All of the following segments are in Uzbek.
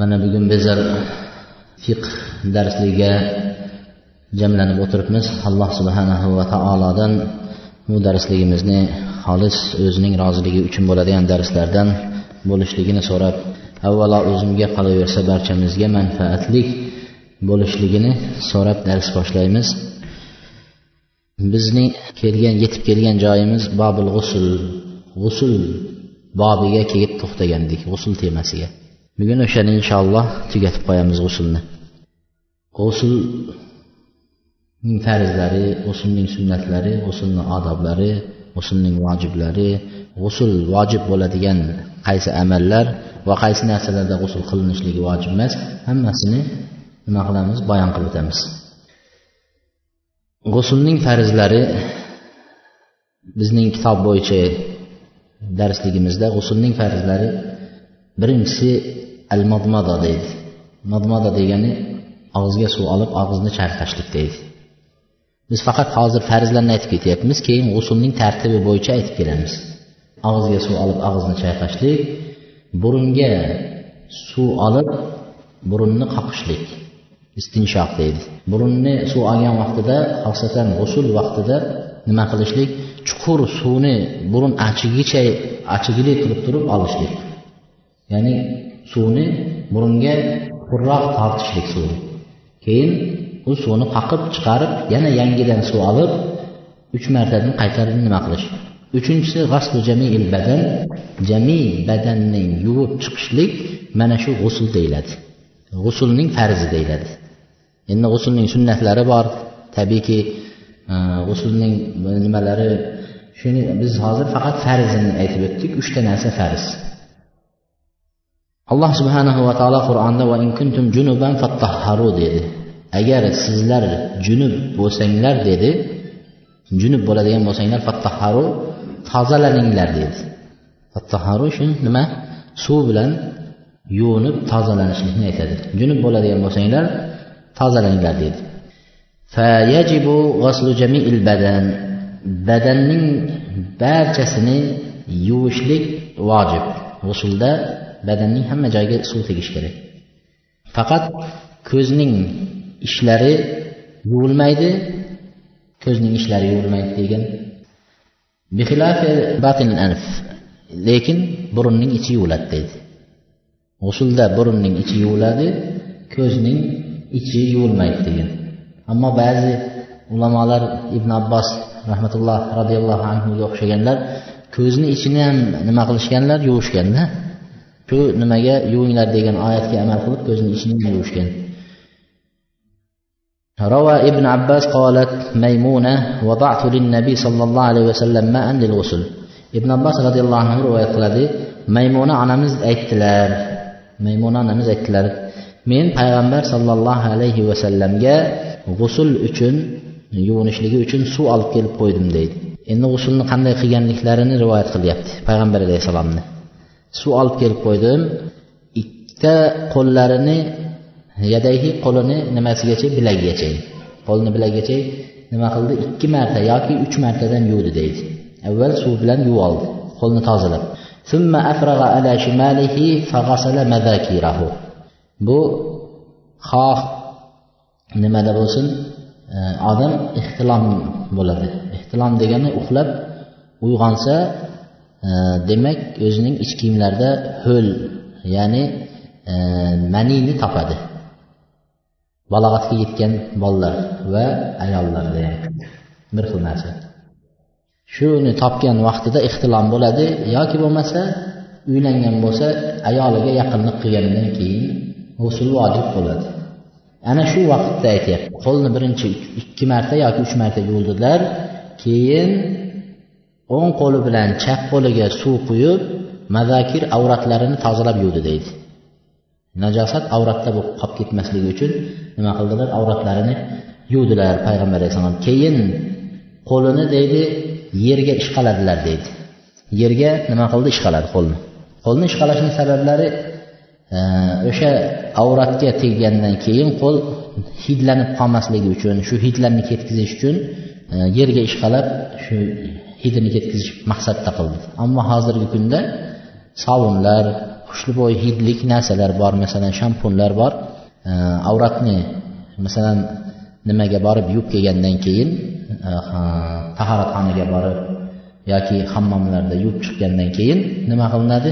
Mana bugun bizlar fiqh darsligiga jamlanib o'tiribmiz. Alloh subhanahu va taolodan bu darsligimizni xolis o'zining roziligi uchun bo'ladigan darslardan bo'lishligini so'rab avvalo o'zimga qolaversa barchamizga manfaatli bo'lishligini so'rab dars boshlaymiz. Bizning kelgan yetib kelgan joyimiz bobil g'usul g'usul bobiga kelib to'xtagandik g'usul temasiga. Bugun o'shani inshaalloh tugatib qo'yamiz g'usulni. G'usulning farzlari g'usulning sunnatlari g'usulni odoblari g'usulning vojiblari g'usul vojib bo'ladigan qaysi amallar va qaysi narsalarda g'usul qilinishligi vojib emas hammasini nima qilamiz bayon qilib o'tamiz. G'usulning farzlari bizning kitob bo'yicha darsligimizda g'usulning farzlari birinchisi al madmada deydi. Madmada degani og'izga suv olib og'izni chayqashlik deydi. Biz faqat hozir farzlarni aytib ketyapmiz keyin g'usulning tartibi bo'yicha aytib kelamiz. Og'izga suv olib og'izni chayqashlik burunga suv olib burunni qoqishlik istinshoq deydi. Burunni suv olgan vaqtida xosatan g'usul vaqtida nima qilishlik? Chuqur suvni burun achigicha achigili qilib turib olishlik. Ya'ni suvni burunga chuqurroq tortishlik suv keyin u suvni qoqib chiqarib yana yangidan suv olib uch martadan qaytarib nima qilish? Uchinchisi g'aslu jamiil badan. Jami badanning yuvib chiqishlik mana shu g'usul deyiladi. G'usulning farzi deyiladi. Endi g'usulning sunnatlari bor. Tabiiyki e, g'usulning nimalari shuni biz hozir faqat farzini aytib o'tdik. Uchta narsa farz. Alloh subhanahu va taolo qur'onda va inkuntum junuban fattahharu dedi. Agar sizlar junub bo'lsanglar dedi. Junub bo'ladigan bo'lsanglar fattahharu tozalaninglar dedi. Fattahharu shu nima? Suv bilan yuvinib tozalanishlikni aytadi. Junub bo'ladigan bo'lsanglar tozalaninglar dedi. Fayajibu g'aslu jamiil badan badanning barchasini yuvishlik vojib. G'usulda badanning hamma joyiga suv tegishi kerak. Faqat ko'zning ishlari yuvilmaydi ko'zning ishlari yuvilmaydi degan. Lekin burunning ichi yuviladi deydi. G'usulda burunning ichi yuviladi ko'zning ichi yuvilmaydi degan. Ammo ba'zi ulamolar ibn abbos rahmatulloh roziyallohu anhuga o'xshaganlar ko'zni ichini ham nima qilishganlar yuvishganda shu nimaga yuvinglar degan oyatga amal qilib ko'zini ichini yuvishgan روى ابن عباس قالت ميمونة وضعت للنبي صلى الله عليه وسلم ماء للغسل ابن عباس رضي الله عنه رواية قiladi maymuna onamiz aytdilar maymuna onamiz aytdilar men payg'ambar sollallohu alayhi vasallamga g'usul uchun yuvinishligi uchun suv olib kelib qo'ydim deydi endi g'usulni qanday qilganliklarini rivoyat qilyapti payg'ambar alayhissalomni Suv olib kelib qo'ydim. Ikkita qo'llarini yadayhi qo'lini nimasigacha bilagigacha qo'lni bilagigacha nima qildi? Ikki marta yoki uch martadan yuvdi deydi. Avval suv bilan yuvib oldi qo'lni tozalab. Bu xoh nimada bo'lsin? Odam ehtilom bo'ladi. Ehtilom degani uxlab uyg'onsa demak o'zining ich kiyimlarida ho'l ya'ni e, maniyni topadi. Balog'atga yetgan bolalar va ayollarda bir xil narsa. Shuni topgan vaqtida ixtilom bo'ladi yoki bo'lmasa uylangan bo'lsa ayoliga yaqinlik qilgandan keyin g'usul vojib bo'ladi. Ana shu vaqtda aytyapti qo'lni birinchi ikki marta yoki uch marta yuvdilar keyin o'ng qo'li bilan chap qo'liga suv quyib mazakir avratlarini tozalab yuvdi deydi. Najosat avratda bo'lib qolib ketmasligi uchun nima qildilar? Avratlarini yuvdilar payg'ambar alayhissalom keyin qo'lini deydi yerga ishqaladilar deydi. Yerga nima qildi? Ishqaladi qo'lni qo'lni ishqalashning sabablari e, o'sha avratga teggandan keyin qo'l hidlanib qolmasligi uchun shu hidlarni ketkazish uchun e, yerga ishqalab shu hidini ketkazish maqsadda qildi. Ammo hozirgi kunda sovunlar xushbo'y hidlik narsalar bor masalan shampunlar bor. E, avratni masalan nimaga borib yuvib kelgandan keyin e, tahoratxonaga borib yoki hammomlarda yuvib chiqqandan keyin nima qilinadi?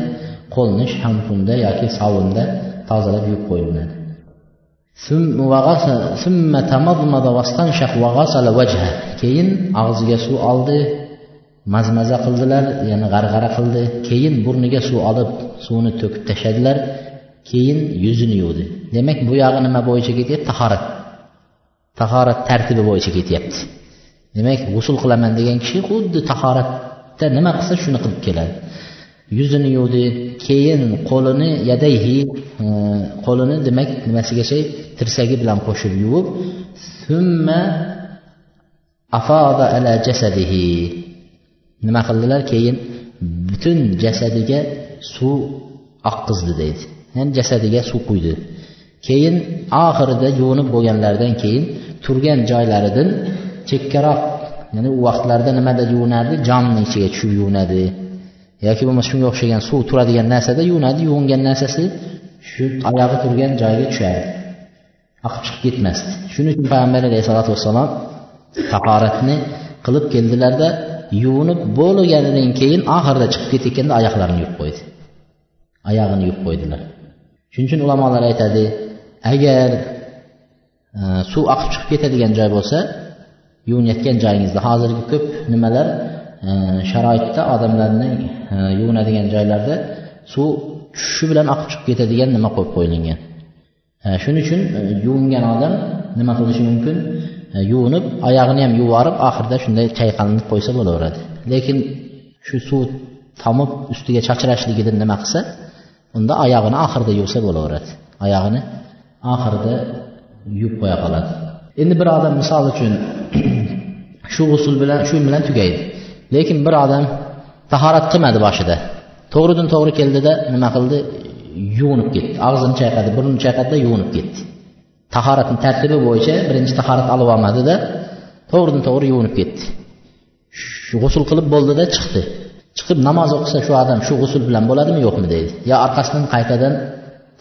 Qo'lni shampunda yoki sovunda tozalab yuvib qo'yiladi keyin og'ziga suv oldi mazmaza qildilar ya'ni g'arg'ara qildi. Keyin burniga suv olib suvni to'kib tashladilar. Keyin yuzini yuvdi. Demak bu yog'i nima bo'yicha ketyapti? Tahorat. Tahorat tartibi bo'yicha ketyapti. Demak g'usul qilaman degan kishi xuddi tahoratda nima qilsa shuni qilib keladi. Yuzini yuvdi keyin qo'lini yadayhi e, qo'lini demak nimasigacha tirsagi bilan qo'shib yuvib summa afoda ala jasadihi. Nima qildilar? Keyin butun jasadiga suv oqqizdi deydi. Ya'ni jasadiga suv quydi. Keyin oxirida yuvinib bo'lganlaridan keyin turgan joylaridan chekkaroq ya'ni u vaqtlarda nimada yuvinardi? Jonni ichiga tushib yuvinadi. Yoki bo'lmasa shunga o'xshagan suv turadigan narsada yuvinadi. Yuvingan narsasi shu oyog'i turgan joyiga tushadi. Oqib chiqib ketmasdi. Shuning uchun payg'ambar alayhisalotu vassalom tahoratni qilib keldilarda yuvinib bo'lganidan keyin oxirida chiqib ketayotganda oyoqlarini yuvib qo'ydi. Oyog'ini yuvib qo'ydilar. Shuning uchun ulamolar aytadi agar e, suv oqib chiqib ketadigan joy bo'lsa yuvinayotgan joyingizda hozirgi ko'p nimalar e, sharoitda odamlarning e, yuvinadigan joylarda suv tushishi bilan oqib chiqib ketadigan nima qo'yib qo'yilgan. E, shuning uchun e, yuvingan odam nima qilishi mumkin? Yuvinib oyog'ini ham yuvorib oxirida shunday chayqalinib qo'ysa bo'laveradi. Lekin shu suv tomib ustiga chachrashligidan nima qilsa unda oyog'ini oxirida yuvsa bo'laveradi. Oyog'ini oxirida yuvib qo'ya qoladi. Endi bir odam misol uchun shu g'usul bilan shu bilan tugaydi. Lekin bir odam tahorat qilmadi boshida. To'g'ridan to'g'ri keldida nima qildi? Yuvinib ketdi. Og'zini chayqadi burnini chayqadida yuvinib ketdi. Tahoratni tartibi bo'yicha birinchi tahorat olib olmadida to'g'ridan to'g'ri yuvinib ketdi. Shu g'usul qilib bo'ldida chiqdi. Chiqib namoz o'qisa shu odam shu g'usul bilan bo'ladimi yo'qmi deydi. Yo orqasidan qaytadan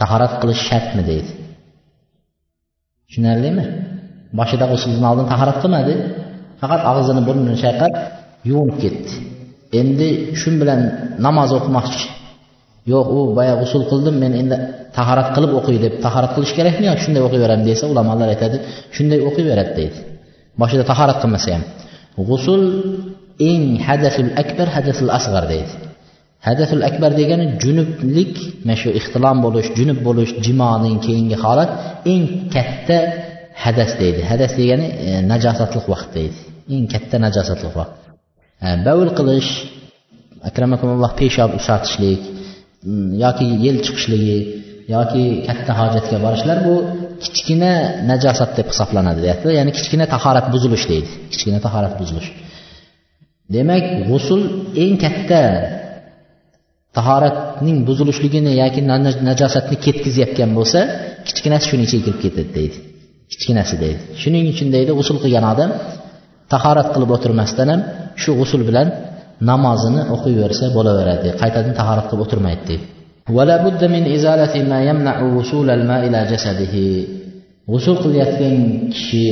tahorat qilish shartmi deydi. Tushunarlimi? Boshida g'usuldan oldin tahorat qilmadi. Faqat og'zini burnini chayqab yuvinib ketdi. Endi shu bilan namoz o'qimoqchi. Yo'q u boya g'usul qildim men endi tahorat qilib o'qiy deb tahorat qilish kerakmi yoki shunday o'qiyveraman desa ulamolar aytadi shunday o'qiyveradi deydi. Boshida tahorat qilmasa ham. G'usul eng hadasul akbar hadasul asg'ar deydi. Hadasul akbar degani junublik mana shu ixtilom bo'lish junub bo'lish jimoning keyingi holat eng katta hadas deydi. Hadas degani e, najosatli vaqt deydi. Eng katta najosatli vaqt. E, bavul qilish akramakumulloh peshob ushatishlik Hmm, yoki yel chiqishligi yoki katta hojatga borishlar bu kichkina najosat deb hisoblanadi deyapti. Ya'ni kichkina tahorat buzilish deydi. Kichkina tahorat buzilish. Demak g'usul eng katta tahoratning buzilishligini yoki najosatni ketkazayotgan bo'lsa kichkinasi shuni ichiga kirib ketadi deydi. Kichkinasi deydi. Shuning uchun deydi g'usul qilgan odam tahorat qilib o'tirmasdan ham shu g'usul bilan namozini o'qiyversa bo'laveradi qaytadan tahorat qilib o'tirmaydi. Deydi g'usul qilayotgan kishi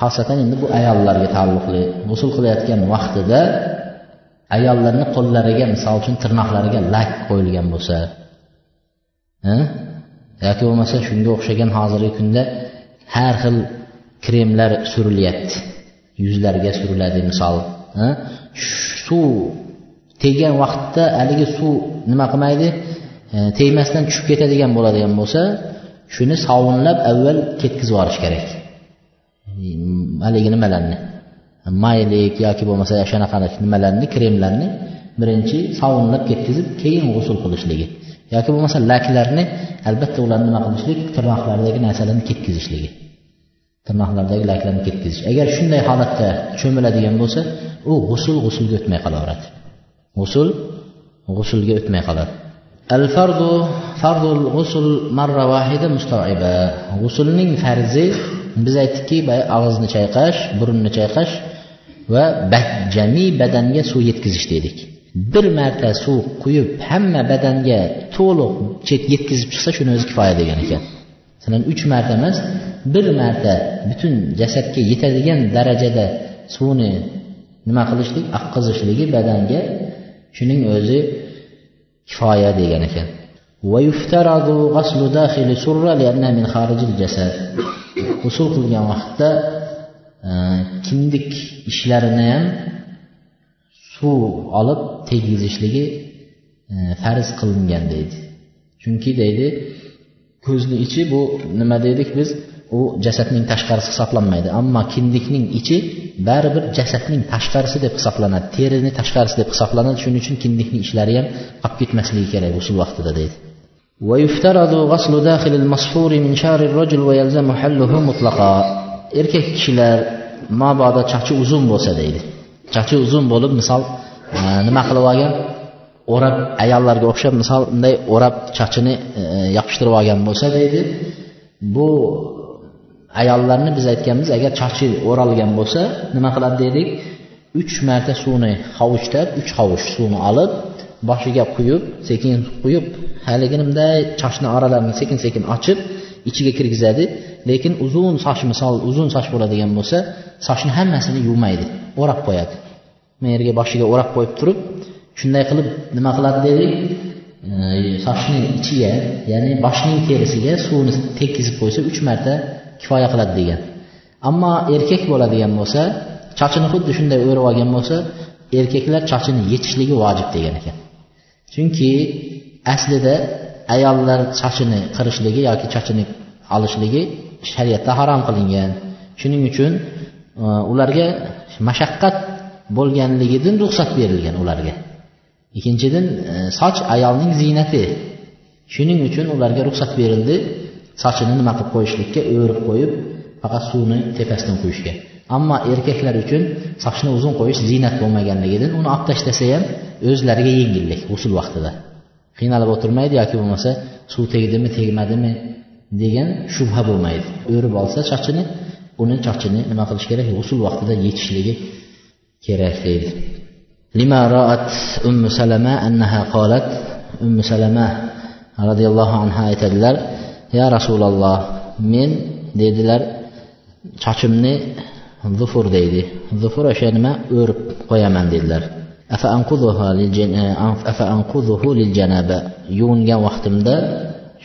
xosatan endi bu ayollarga taalluqli g'usul qilayotgan vaqtida ayollarni qo'llariga misol uchun tirnoqlariga lak qo'yilgan bo'lsa yoki bo'lmasa shunga o'xshagan hozirgi kunda har xil kremlar surilyapti yuzlarga suriladi misol. Suv tegan vaqtda haligi suv nima qilmaydi? E, tegmasdan tushib ketadigan bo'ladigan bo'lsa shuni sovunlab avval ketkazib yuborish kerak. Haligi nimalarni? Maylik yoki bo'lmasa shunaqa nimalarni? Kremlarni birinchi sovunlab ketkazib keyin g'usul qilishligi. Yoki bo'lmasa laklarni albatta ularni nima qilishlik? Tirnoqlaridagi narsalarni ketkazishligi tirnoqlardagi laklarni ketkazish agar shunday holatda cho'miladigan bo'lsa u g'usul g'usulga o'tmay qolaveradi. G'usul g'usulga o'tmay qoladi. Al fardu fardul g'usul marra vahida mustoiba g'usulning farzi biz aytdikki og'izni chayqash burunni chayqash va jami badanga suv yetkazish dedik. Bir marta suv quyib hamma badanga to'liq yetkazib chiqsa shuni o'zi kifoya degan ekan. Masalan uch marta emas bir marta butun jasadga yetadigan darajada suvni nima qilishlik oqqizishligi badanga shuning o'zi kifoya degan ekan. Usul qilgan vaqtda e, kimdik kindik ishlarini ham suv olib tegizishligi e, farz qilingan deydi. Chunki deydi ko'zni ichi bu nima dedik biz u jasadning tashqarisi hisoblanmaydi ammo kindikning ichi baribir jasadning tashqarisi deb hisoblanadi terini tashqarisi deb hisoblanadi shuning uchun kindikning ishlari ham qolib ketmasligi kerak g'usul vaqtida deydi ويفترض غسل داخل المصفور من شعر الرجل ويلزم حله مطلقا erkak kishilar mabodo chachi uzun bo'lsa deydi chachi uzun bo'lib misol e, nima qilib olgan O'rab ayollarga o'xshab misol bunday o'rab chachini e, yopishtirib olgan bo'lsa deydi bu ayollarni biz aytganmiz agar chachi o'ralgan bo'lsa nima qiladi dedik? Uch marta suvni hovuchlab uch hovuch suvni olib boshiga quyib sekin quyib haligini bunday sochni oralarini sekin sekin ochib ichiga kirgizadi. Lekin uzun soch misol uzun soch bo'ladigan bo'lsa sochni hammasini yuvmaydi o'rab qo'yadi. Bu yerga boshiga o'rab qo'yib turib shunday qilib nima qiladi dedik? Sochni ichiga ya'ni boshning terisiga suvni tekkizib qo'ysa uch marta kifoya qiladi degan. Ammo erkak bo'ladigan bo'lsa sochini xuddi shunday o'rib olgan bo'lsa erkaklar sochini yechishligi vojib degan ekan. Chunki aslida ayollar sochini qirishligi yoki sochini olishligi shariatda harom qilingan. Shuning uchun e, ularga mashaqqat bo'lganligidan ruxsat berilgan ularga. Ikkinchidan e, soch ayolning ziynati. Shuning uchun ularga ruxsat berildi. Sochini nima qilib qo'yishlikka o'rib qo'yib faqat suvni tepasidan quyishga ammo erkaklar uchun sochni uzun qo'yish ziynat bo'lmaganligidan uni olib tashlasa ham o'zlariga yengillik g'usul vaqtida. Qiynalib o'tirmaydi yoki bo'lmasa suv tegdimi tegmadimi degan shubha bo'lmaydi. O'rib olsa sochini uni sochini nima qilish kerak? G'usul vaqtida yechishligi kerak deydi. Lima ra'at Ümmü Sələmə ennəhə qalət Ümmü Sələmə radiyallahu anhə etədilər. Ya Rasulallah, min dedilər, çaçımını zufur deydi. Zufur əşənimə örüb qoyamən dedilər. Əfə anquzuha lil əfə anquzuhu lil cənabə. Yuyunğan vaxtımda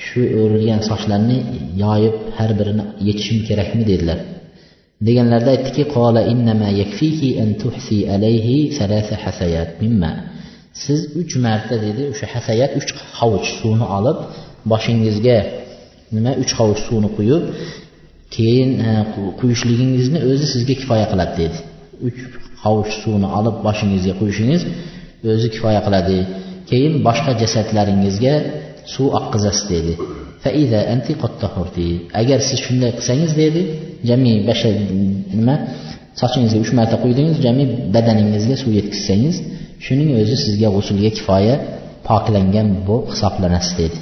şu örülən saçlarını yayıb hər birinə yetişim gərəkmi dedilər. Deganlarida aytdiki qola innama yakfiki an tuhsi alayhi salasa hasayat mimma. Siz uch marta dedi o'sha hasayat uch hovuch suvni olib boshingizga nima uch hovuch suvni quyib keyin e, quyishligingizni o'zi sizga kifoya qiladi dedi. Uch hovuch suvni olib boshingizga quyishingiz o'zi kifoya qiladi. Keyin boshqa jasadlaringizga suv oqqizasiz dedi. agar siz shunday qilsangiz dedi jami basha nima sochingizga uch marta quydingiz jami badaningizga suv yetkazsangiz shuning o'zi sizga g'usulga kifoya poklangan bo'lib hisoblanasiz dedi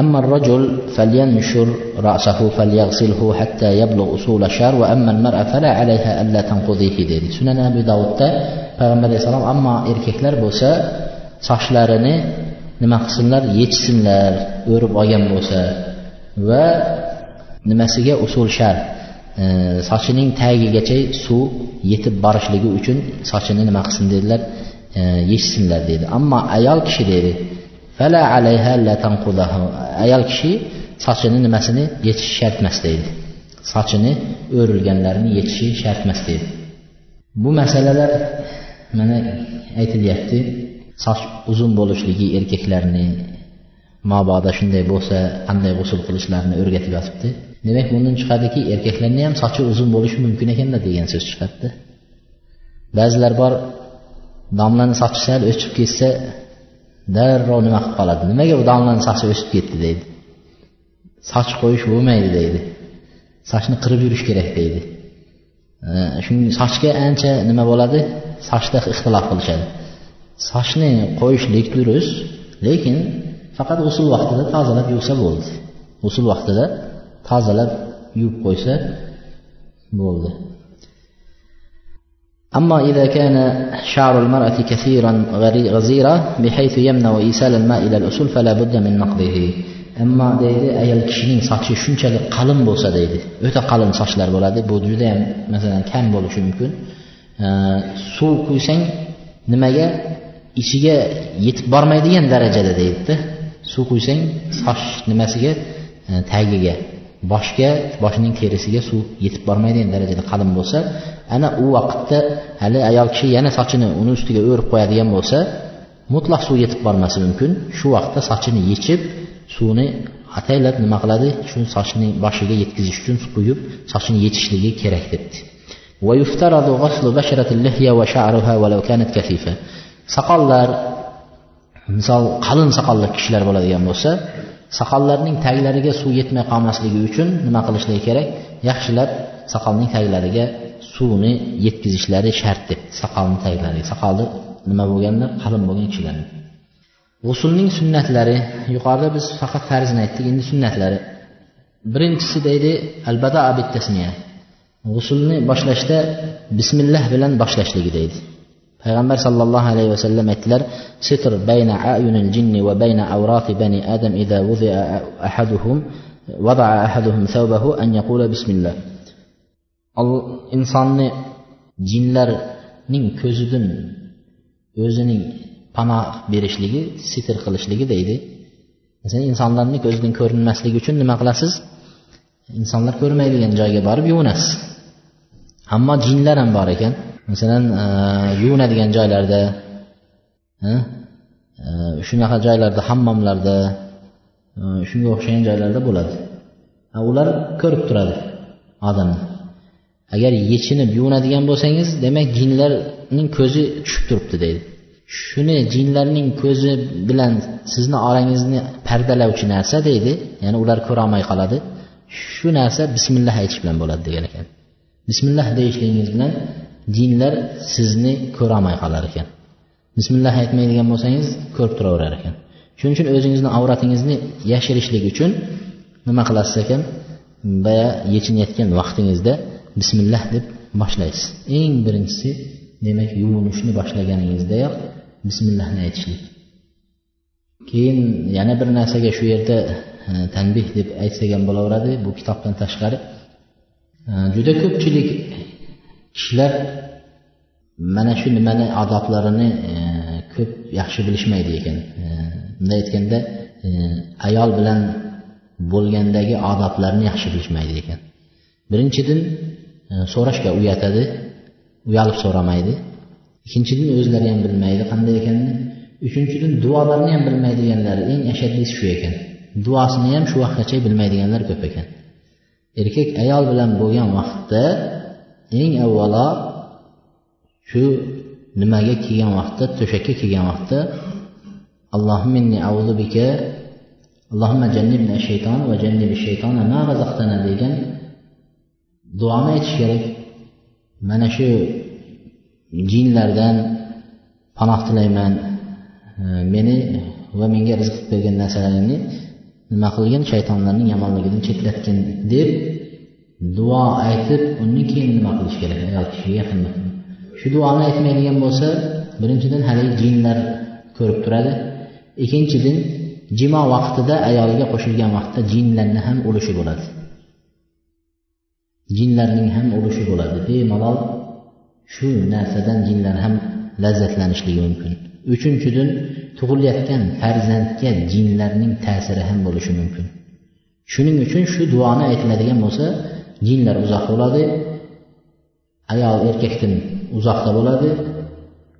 أما الرجل فلينشر رأسه فليغسله حتى يبلغ أصول الشعر وأما المرأة فلا عليها ألا تنقضيه dedi sunan abu davudda payg'ambar alayhissalom ammo erkaklar bo'lsa sochlarini nima qilsinlar? Yechsinlar o'rib olgan bo'lsa. Va nimasiga usul shar e, sochining tagigacha suv yetib borishligi uchun sochini nima qilsin dedilar? E, yechsinlar dedi. Ammo ayol kishi dedi fala alayha la tanqudahu. Ayol kishi sochini nimasini yechishi shart emas deydi sochini o'rilganlarini yechishi shart emas deydi bu masalalar mana aytilyapti. Soch uzun bo'lishligi erkaklarni mabodo shunday bo'lsa qanday g'usul qilishlarini o'rgatib yotibdi. Demak bundan chiqadiki erkaklarni ham sochi uzun bo'lishi mumkin ekanda degan so'z chiqadida. Ba'zilar bor domlani sochi sal o'chib ketsa darrov nima qilib qoladi? Nimaga bu domlani sochi o'sib ketdi deydi. Soch qo'yish bo'lmaydi deydi. Sochni qirib yurish kerak deydi. Shu sochga ancha nima bo'ladi? Sochda ixtilof qilishadi. sochni qo'yishlik durust lekin faqat g'usul vaqtida tozalab yuvsa bo'ldi g'usul vaqtida tozalab yuvib qo'ysa bo'ldi أما إذا كان شعر المرأة كثيرا غزيرا بحيث يمنع إيصال الماء إلى الأصول فلا بد من نقضه ammo deydi ayol kishining sochi shunchalik qalin bo'lsa deydi o'ta qalin sochlar bo'ladi bu judayam masalan kam bo'lishi mumkin suv quysang nimaga ichiga yetib bormaydigan darajada deyapti. Suv quysang soch nimasiga? E, tagiga. Boshga boshining terisiga suv yetib bormaydigan darajada qalin bo'lsa ana u vaqtda hali ayol kishi yana sochini uni ustiga o'rib qo'yadigan bo'lsa mutlaq suv yetib bormasi mumkin. Shu vaqtda sochini yechib suvni ataylab nima qiladi? Shu sochni boshiga yetkazish uchun quyib sochini yechishligi kerak debdi. Soqollar misol qalin soqolli kishilar bo'ladigan bo'lsa soqollarning taglariga suv yetmay qolmasligi uchun nima qilishligi kerak? Yaxshilab soqolning taglariga suvni yetkazishlari shart deb soqolni taglariga soqoli nima bo'lganlar? Qalin bo'lgan kishilarni g'usulning sunnatlari. Yuqorida biz faqat farzni aytdik endi sunnatlari. Birinchisi deydi albada abittasmiya g'usulni boshlashda bismillah bilan boshlashligi deydi. payg'ambar sollallohu alayhi vasallam aytdilar sitr bayna ayunil jinni va bayna avrafi bani adam idza wudi'a ahaduhum wada'a ahaduhum thawbahu an yaqula bismillah. Insonni jinlarning ko'zidan o'zining panoh berishligi sitr qilishligi deydi. Masalan insonlarni ko'zidan ko'rinmasligi uchun nima qilasiz? Insonlar ko'rmaydigan joyga borib yuvinasiz ammo jinlar ham bor ekan. Masalan e, yuvinadigan joylarda e, shunaqa joylarda hammomlarda e, shunga o'xshagan joylarda bo'ladi. Ular ko'rib turadi odamni. Agar yechinib yuvinadigan bo'lsangiz demak jinlarning ko'zi tushib turibdi deydi. Shuni jinlarning ko'zi bilan sizni orangizni pardalovchi narsa deydi. Ya'ni ular ko'rolmay qoladi. Shu narsa bismillah aytish bilan bo'ladi degan ekan. Bismillah deyishligingiz bilan jinlar sizni ko'rolmay qolar ekan. Bismillah aytmaydigan bo'lsangiz ko'rib turaverar ekan. Shuning uchun o'zingizni avratingizni yashirishlik uchun nima qilasiz ekan? Boya yechinayotgan vaqtingizda bismillah deb boshlaysiz. Eng birinchisi demak yuvinishni boshlaganingizdayoq bismillahni aytishlik. Keyin yana bir narsaga shu yerda e, tanbeh deb aytsak ham bo'laveradi. Bu kitobdan tashqari e, juda ko'pchilik kishilar mana shu nimani odoblarini e, ko'p yaxshi bilishmaydi ekan. E, Bunday aytganda e, ayol bilan bo'lgandagi odoblarni yaxshi bilishmaydi ekan. Birinchidan e, so'rashga uyatadi uyalib so'ramaydi. Ikkinchidan o'zlari ham bilmaydi qanday ekanini. Uchinchidan duolarni ham bilmaydiganlar eng ashaddisi shu ekan. Duosini ham shu vaqtgacha bilmaydiganlar ko'p ekan. Erkak ayol bilan bo'lgan vaqtda eng avvalo shu nimaga kelgan vaqtda to'shakka kelgan vaqtda allohimma inni auzu bika allohimma jannibna shayton va jannibi shaytona ma razaqtana degan duoni aytish kerak. Mana shu jinlardan panoh tilayman. Meni va menga rizq bergan narsalaringni nima qilgin? Shaytonlarning yomonligidan chetlatgin deb duo aytib undan keyin nima qilish kerak? Ayol kishiga yaqin shu duoni aytmaydigan bo'lsa birinchidan haligi jinlar ko'rib turadi. Ikkinchidan jimo vaqtida ayoliga qo'shilgan vaqtda jinlarni ham ulushi bo'ladi. Jinlarning ham ulushi bo'ladi. Bemalol shu narsadan jinlar ham lazzatlanishligi mumkin. Uchinchidan tug'ilayotgan farzandga jinlarning ta'siri ham bo'lishi mumkin. Shuning uchun shu duoni aytiladigan bo'lsa jinlar uzoq bo'ladi. Ayol erkakdan uzoqda bo'ladi.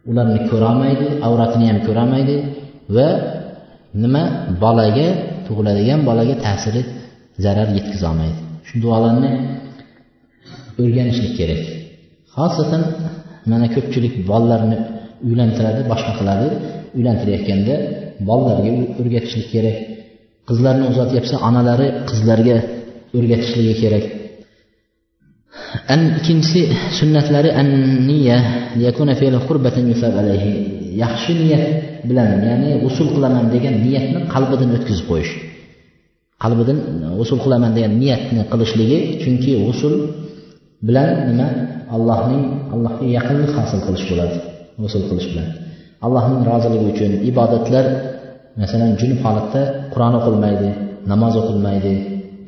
Ularni ko'rolmaydi avratini ham ko'rolmaydi va nima? Bolaga tug'iladigan bolaga ta'siri zarar yetkazolmaydi shu duolarni o'rganishlik kerak. Xosatan mana ko'pchilik bolalarni uylantiradi boshqa qiladi. Uylantirayotganda bolalarga o'rgatishlik kerak. Qizlarni uzatyapsa onalari qizlarga o'rgatishligi kerak. An ikkinchisi sunnatlari an niya yakuna fe'l qurbatan yusab alayhi. Yaxshi niyat bilan ya'ni usul qilaman degan niyatni qalbidan o'tkazib qo'yish. Qalbidan e, usul qilaman degan niyatni qilishligi chunki usul bilan nima? Allohning allohga yaqinlik hosil qilish bo'ladi usul qilish bilan. Allohning roziligi uchun ibodatlar masalan junub holatda qur'on o'qilmaydi namoz o'qilmaydi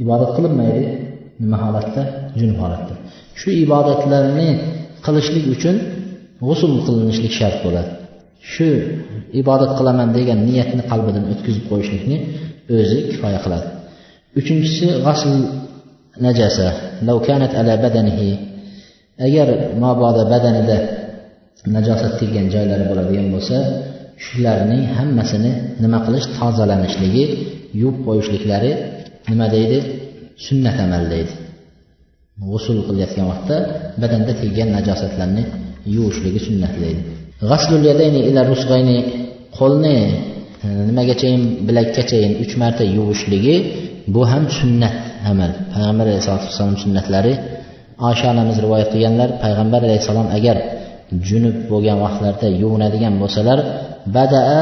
ibodat qilinmaydi. Nima holatda? Junub holatda. Shu ibodatlarni qilishlik uchun g'usul qilinishlik shart bo'ladi. Shu ibodat qilaman degan niyatni qalbidan o'tkazib qo'yishlikni o'zi kifoya qiladi. Uchinchisi g'asl najasa. Kanat ala badanihi. Agar mabodo badanida najosat teggan joylari bo'ladigan bo'lsa shularning hammasini nima qilish? Tozalanishligi yuvib qo'yishliklari nima deydi? Sunnat amal deydi. G'usul qilayotgan vaqtda badanda kelgan najosatlarni yuvishligi sunnatlaydi g'aslul yadayni ila rusg'ayni qo'lni e, nimagachayin bilakkachayin uch marta yuvishligi bu ham sunnat amal. Payg'ambar alayhisalotu vassalom sunnatlari osha onamiz rivoyat qilganlar payg'ambar alayhissalom agar junub bo'lgan vaqtlarda yuvinadigan bo'lsalar badaa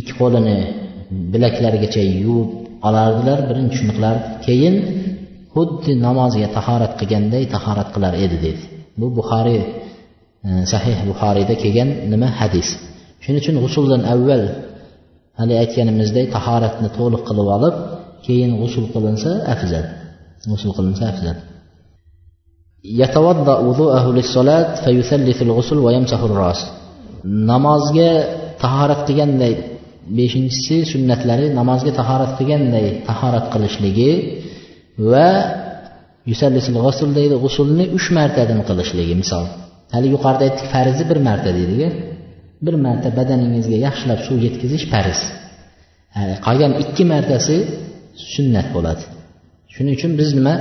ikki qo'lini bilaklarigacha yuvib olardilar. Birinchi shuni qilardi keyin xuddi namozga tahorat qilganday tahorat qilar edi dedi. Bu buxoriy e, sahih buxoriyda kelgan nima hadis. Shuning uchun g'usuldan avval hali aytganimizdek tahoratni to'liq qilib olib keyin g'usul qilinsa afzal g'usul qilinsa afzal. Namozga tahorat qilganday beshinchisi sunnatlari namozga tahorat qilganday tahorat qilishligi va g'usul deydi g'usulni uch martadan qilishligi misol. Hali yuqorida aytdik farzi bir marta deydiku bir marta badaningizga yaxshilab suv yetkazish farz. Qolgan ikki martasi sunnat bo'ladi. Shuning uchun biz nima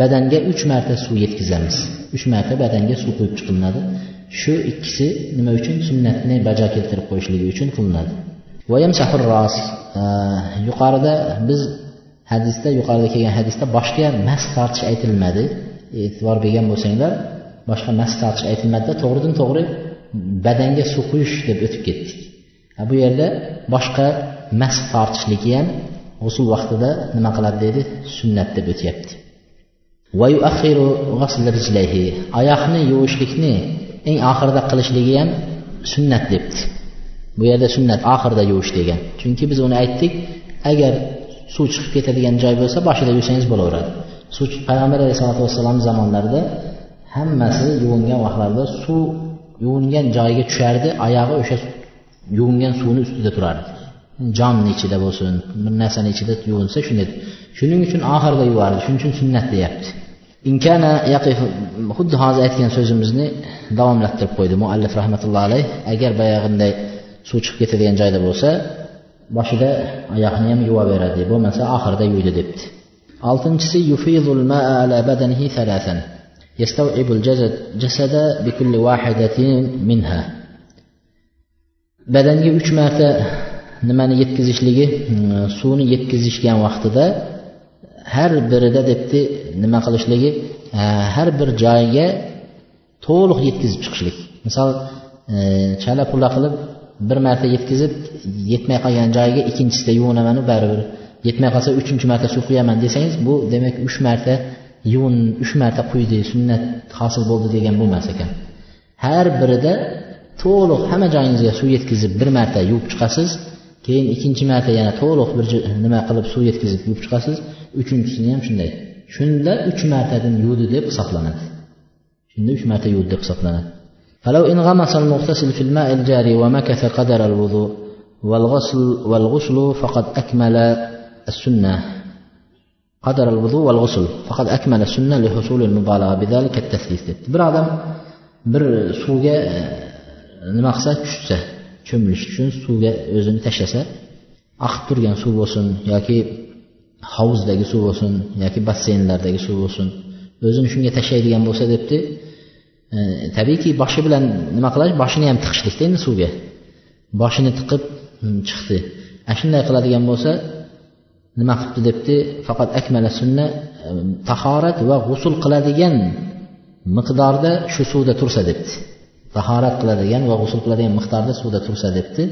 badanga uch marta suv yetkazamiz. Uch marta badanga suv quyib chiqilinadi shu ikkisi nima uchun? Sunnatni bajo keltirib qo'yishligi uchun qilinadi. Yuqorida biz hadisda yuqorida kelgan hadisda boshga mas tortish aytilmadi. E'tibor bergan bo'lsanglar boshqa mas tortish aytilmadida to'g'ridan to'g'ri badanga suv quyish deb o'tib ketdik. Bu yerda boshqa mas tortishligi ham g'usul vaqtida nima qiladi deydi sunnat deb o'tyapti. oyoqni yuvishlikni eng oxirida qilishligi ham sunnat debdi. Bu yerda sunnat oxirida yuvish degan. Chunki biz uni aytdik agar suv chiqib ketadigan joy bo'lsa boshida yuvsangiz bo'laveradi. Suv payg'ambar alayhisalotu vassalom zamonlarida hammasi yuvingan vaqtlarida suv yuvingan joyiga tushardi oyog'i o'sha yuvingan suvni ustida turardi. Jonni ichida bo'lsin bir narsani ichida yuvinsa shunday shuning uchun oxirida yuvardi shuning uchun sunnat deyapti. Inkana yaqif xuddi hozir aytgan so'zimizni davomlattirib qo'ydi muallif rahmatullohi alayh. Agar boyag'inday suv chiqib ketadigan joyda bo'lsa boshida oyoqni ham yuvaveradi bo'lmasa oxirida yuvdi debdi oltinchisi yufidul maa ala badanihi thalathan يستوعب الجسد جسد بكل واحدة منها badanga uch marta nimani yetkazishligi suvni yetkazishgan vaqtida har birida debdi nima qilishligi har bir joyiga to'liq yetkazib chiqishlik misol chala pula qilib bir marta yetkazib yetmay qolgan joyiga ikkinchisida yuvinamanu baribir. Yetmay qolsa uchinchi marta suv quyaman desangiz bu demak uch marta yuvin uch marta quydi sunnat hosil bo'ldi degan bo'lmas ekan. Har birida to'liq hamma joyingizga suv yetkazib bir marta yuvib chiqasiz keyin ikkinchi marta yana to'liq bir nima qilib suv yetkazib yuvib chiqasiz uchinchisini ham shunday. Shunda uch martadan yuvdi deb hisoblanadi. Shunda uch marta yuvdi deb hisoblanadi. فلو انغمس المغتسل في الماء الجاري ومكث قدر الوضوء والغسل والغسل فقد أكمل السنة قدر الوضوء والغسل فقد أكمل السنة لحصول المبالغة بذلك التثليث bir odam bir suvga nima qilsa tushsa cho'milish uchun suvga o'zini tashlasa oqib turgan suv bo'lsin yoki hovuzdagi suv bo'lsin yoki basseynlardagi suv bo'lsin o'zini shunga tashlaydigan bo'lsa debdi e, tabiiyki boshi bilan nima qilish? Boshini ham tiqishlikda endi suvga? Boshini tiqib hmm, chiqdi. Ana shunday qiladigan bo'lsa nima qilibdi debdi? Faqat akmala sunna e, tahorat va g'usul qiladigan miqdorda shu suvda tursa debdi. Tahorat qiladigan va g'usul qiladigan miqdorda suvda tursa debdi.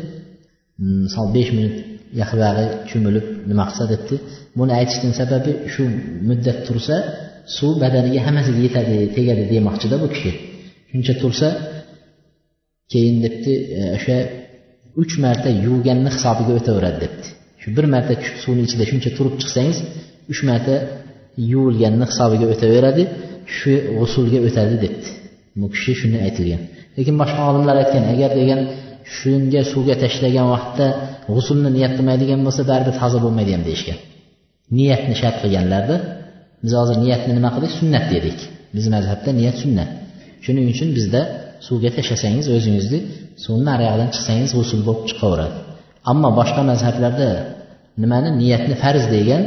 Hmm, Misol besh minut yahvag'i cho'milib nima qilsa debdi. Buni aytishdan sababi shu muddat tursa suv badaniga hammasiga yetadi tegadi demoqchida bu kishi. Shuncha tursa keyin debdi e, o'sha uch marta yuvganni hisobiga o'taveradi debdi. Shu bir marta suvni ichida shuncha turib chiqsangiz uch marta yuvilganni hisobiga o'taveradi shu g'usulga o'tadi debdi. Bu kishi shuni aytilgan. Lekin boshqa olimlar aytgan agar degan shunga suvga tashlagan vaqtda g'usulni niyat qilmaydigan bo'lsa baribir toza bo'lmaydi ham deyishgan. Niyatni shart qilganlarda biz hozir niyatni nima qildik? Sunnat dedik. Bizni mazhabda niyat sunnat. Shuning uchun bizda suvga tashlasangiz o'zingizni suvni nariyog'idan chiqsangiz g'usul bo'lib chiqaveradi. Ammo boshqa mazhablarda nimani niyatni farz degan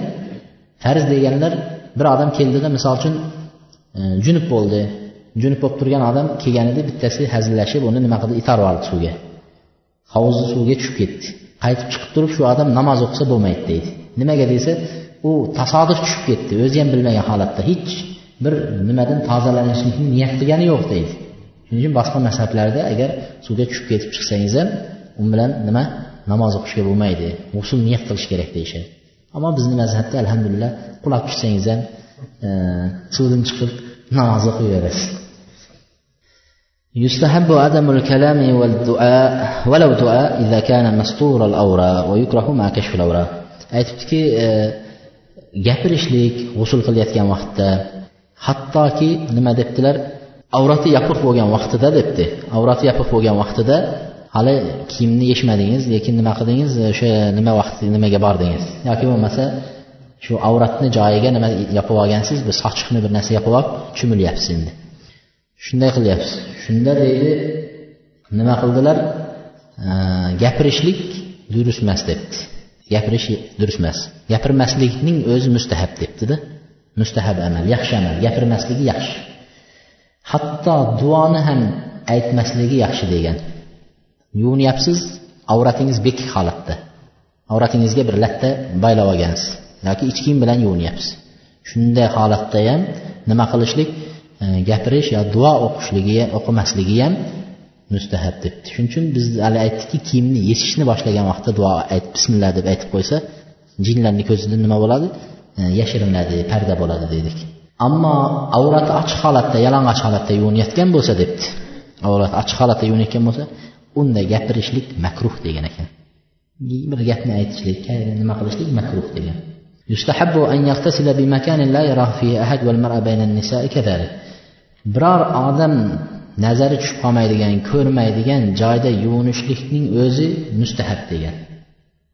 farz deganlar bir odam keldida misol uchun e, junub bo'ldi. Junub bo'lib turgan odam kelganida bittasi hazillashib uni nima qildi? Itarib yubordi suvga. Hovuzni suvga tushib ketdi. Qaytib chiqib turib shu odam namoz o'qisa bo'lmaydi deydi. Nimaga desa u tasodif tushib ketdi. O'zi ham bilmagan holatda. Hech bir nimadan tozalanishlikni niyat qilgani yo'q deydi shuning uchun boshqa mazhablarda agar suvga tushib ketib chiqsangiz ham u bilan nima namoz o'qishga bo'lmaydi g'usul niyat qilish kerak deyishadi ammo bizni mazhabda alhamdulillah qulab tushsangiz ham e, suvdan chiqib namoz o'qiyverasiz يستحب عدم الكلام والدعاء ولو دعاء إذا كان مستور الأوراق ويكره مع كشف الأوراق aytibdiki gapirishlik g'usul qilayotgan vaqtda hattoki nima debdilar? Avrati yopiq bo'lgan vaqtida debdi. Avrati yopiq bo'lgan vaqtida hali kiyimni yechmadingiz lekin nima qildingiz? O'sha nima vaqt nimaga bordingiz? Yoki bo'lmasa shu avratni joyiga nima yopib olgansiz? Bir sochiqni bir narsa yopib olib cho'milyapsiz endi. Shunday qilyapsiz. Shunda deydi nima qildilar? Gapirishlik durust emas debdi. Gapirish durust emas gapirmaslikning o'zi mustahab debdida. Mustahab amal yaxshi amal gapirmasligi yaxshi. Hatto duoni ham aytmasligi yaxshi degan. Yuvinyapsiz avratingiz bekik holatda. Avratingizga bir latta baylab olgansiz. Yoki ich kiyim bilan yuvinyapsiz. Shunday holatda ham nima qilishlik? E, gapirish yo duo o'qishligi o'qimasligi ham mustahab debdi shuning uchun biz hali aytdikki kiyimni yechishni boshlagan vaqtda duo aytib bismillah deb aytib qo'ysa jinlarni ko'zida nima bo'ladi? E, yashirinadi parda bo'ladi dedik ammo avrati ochiq holatda yalang'och holatda yuvinayotgan bo'lsa debdi. Avrati ochiq holatda yuvinayotgan bo'lsa unda gapirishlik makruh degan ekan. Bir gapni aytishlik nima qilishlik makruh degan. An bi la ahad wal mar'a bayna biror odam nazari tushib qolmaydigan ko'rmaydigan joyda yuvinishlikning o'zi mustahab degan.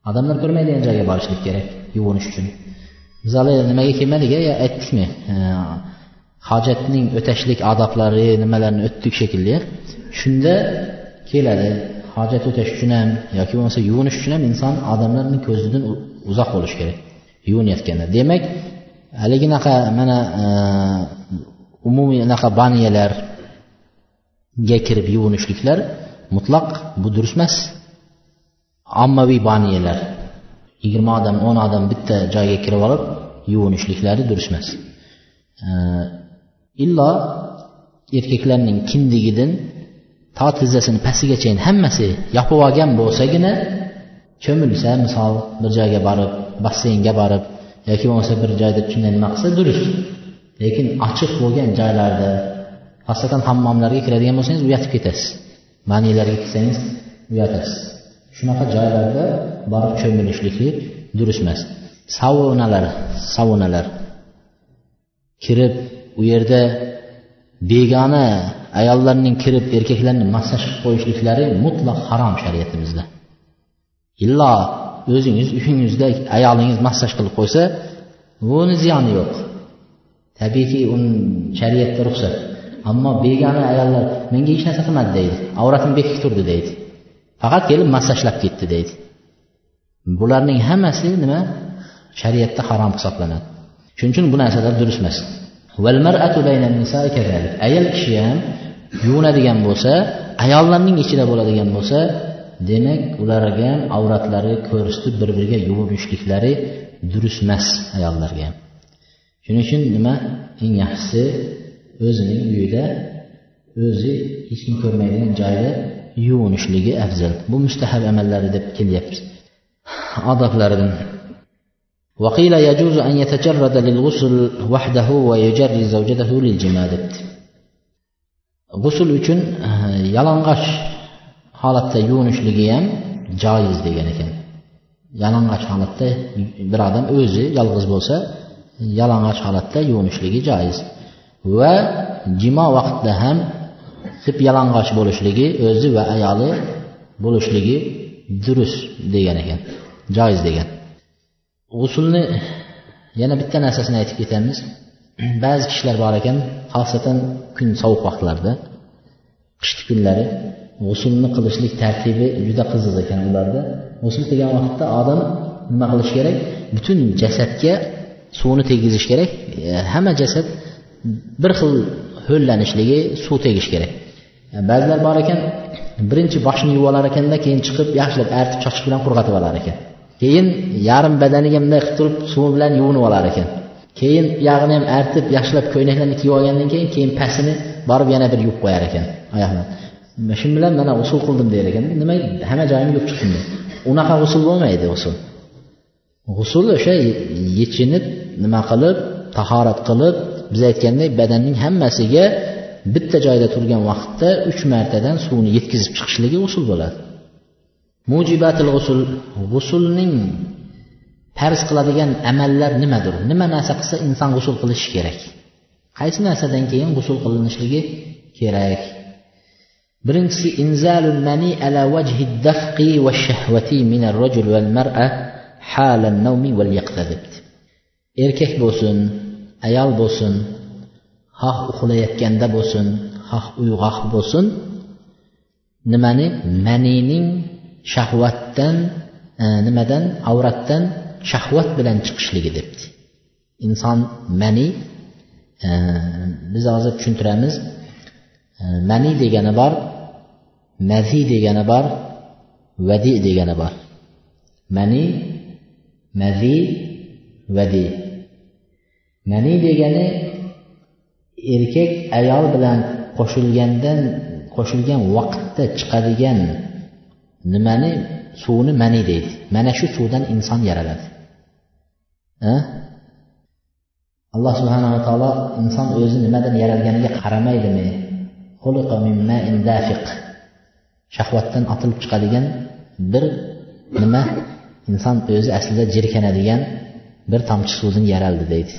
Odamlar ko'rmaydigan joyga borishlik kerak yuvinish uchun. Zalil nimaga kelmadik aytdikmi? Hojatning o'tashlik odoblari nimalarni o'tdik shekilli shunda keladi hojat o'tash uchun ham yoki bo'lmasa yuvinish uchun ham inson odamlarni ko'zidan uzoq bo'lishi kerak yuvinayotganda. Demak haliginaqa mana e, umumiy anaqa baniyalarga kirib yuvinishliklar mutlaq bu durust emas ommaviy baniyalar yigirma odam o'n odam bitta joyga kirib olib yuvinishliklari durust emas illo erkaklarning kindigidan to tizzasini pastigachayin hammasi yopib olgan bo'lsagina cho'milsa misol bir joyga borib basseynga borib yoki bo'lmasa bir joyda shunday nima qilsa durust. Lekin ochiq bo'lgan joylarda xosatan hammomlarga kiradigan bo'lsangiz uyatib ketasiz. Manilarga kirsangiz uyatasiz. Shunaqa joylarda borib cho'milishlikni durust emas saunalar saunalar kirib u yerda begona ayollarning kirib erkaklarni massaj qilib qo'yishliklari mutlaq harom shariatimizda. Illo o'zingiz uyingizda ayolingiz massaj qilib qo'ysa buni ziyoni yo'q. Tabiiyki uni shariatda ruxsat. Ammo begona ayollar menga hech narsa qilmadi deydi. Avratim bekik turdi deydi. Faqat kelib massajlab ketdi deydi. Bularning hammasi nima? Shariatda harom hisoblanadi. Shuning uchun bu narsalar durust emas. Ayol kishi ham yuvinadigan bo'lsa ayollarning ichida bo'ladigan bo'lsa demak ularga ham avratlari ko'rsatib bir biriga yuvib yurishliklari durust emas ayollarga ham. Shuning uchun nima? Eng yaxshisi o'zining uyida o'zi hech kim ko'rmaydigan joyda yuvinishligi afzal bu mustahab amallari deb kelyapmiz odoblaridan وقيل يجوز أن يتجرد للغسل وحده ويجري زوجته للجماع g'usul uchun yalang'och holatda yuvinishligi ham joiz degan ekan yalang'och holatda bir odam o'zi yolg'iz bo'lsa yalang'och holatda yuvinishligi joiz va jimo vaqtida ham sip yalang'och bo'lishligi o'zi va ayoli bo'lishligi durust degan ekan joiz degan. G'usulni yana bitta narsasini aytib ketamiz. Ba'zi kishilar bor ekan xosatan kun sovuq vaqtlarda qishki kunlari g'usulni qilishlik tartibi juda qiziq ekan ularda. G'usul qilgan vaqtda odam nima qilish kerak? Butun jasadga suvni tegizish kerak. E, hamma jasad bir xil ho'llanishligi suv tegish kerak. Ba'zilar bor ekan birinchi boshni yuvib olar ekanda keyin chiqib yaxshilab artib chochiq bilan qurg'atib olar ekan. Keyin yarim badaniga bunday qilib turib suv bilan yuvinib olar ekan. Keyin yog'ini ham artib yaxshilab ko'ylaklarni kiyib olgandan keyin keyin pastini borib yana bir yuvib qo'yar ekan oyoqni. Shu bilan mana usul qildim der ekan. Nima hamma joyimni yuvib chiqdim unaqa g'usul bo'lmaydi g'usul g'usul o'sha yechinib nima qilib tahorat qilib biz aytgandek badanning hammasiga bitta joyda turgan vaqtda uch martadan suvni yetkazib chiqishligi g'usul bo'ladi. Mujibatil g'usul g'usulning farz qiladigan amallar nimadir? Nima narsa qilsa inson g'usul qilishi kerak? Qaysi narsadan keyin g'usul qilinishligi kerak? Birinchisi inzalul mani ala vajhi dafqi va shahvati min ar-rajul val mar'a hala an-nawmi wal yaqtadib. Erkak bo'lsin ayol bo'lsin xoh uxlayotganda bo'lsin xoh uyg'oq bo'lsin. Nimani? Manining shahvatdan e, nimadan? Avratdan shahvat bilan chiqishligi debdi. İnson mani e, biz hozir tushuntiramiz. E, mani degani bor mazi degani bor vadi degani bor. Mani mazi vadi. Mani degani erkak ayol bilan qo'shilgandan qo'shilgan vaqtda chiqadigan nimani suvni mani deydi. Mana shu suvdan inson yaraladi alloh subhanava taolo inson o'zi nimadan yaralganiga qaramaydimi shahvatdan otilib chiqadigan bir nima? Inson o'zi aslida jirkanadigan bir tomchi suvdan yaraldi deydi.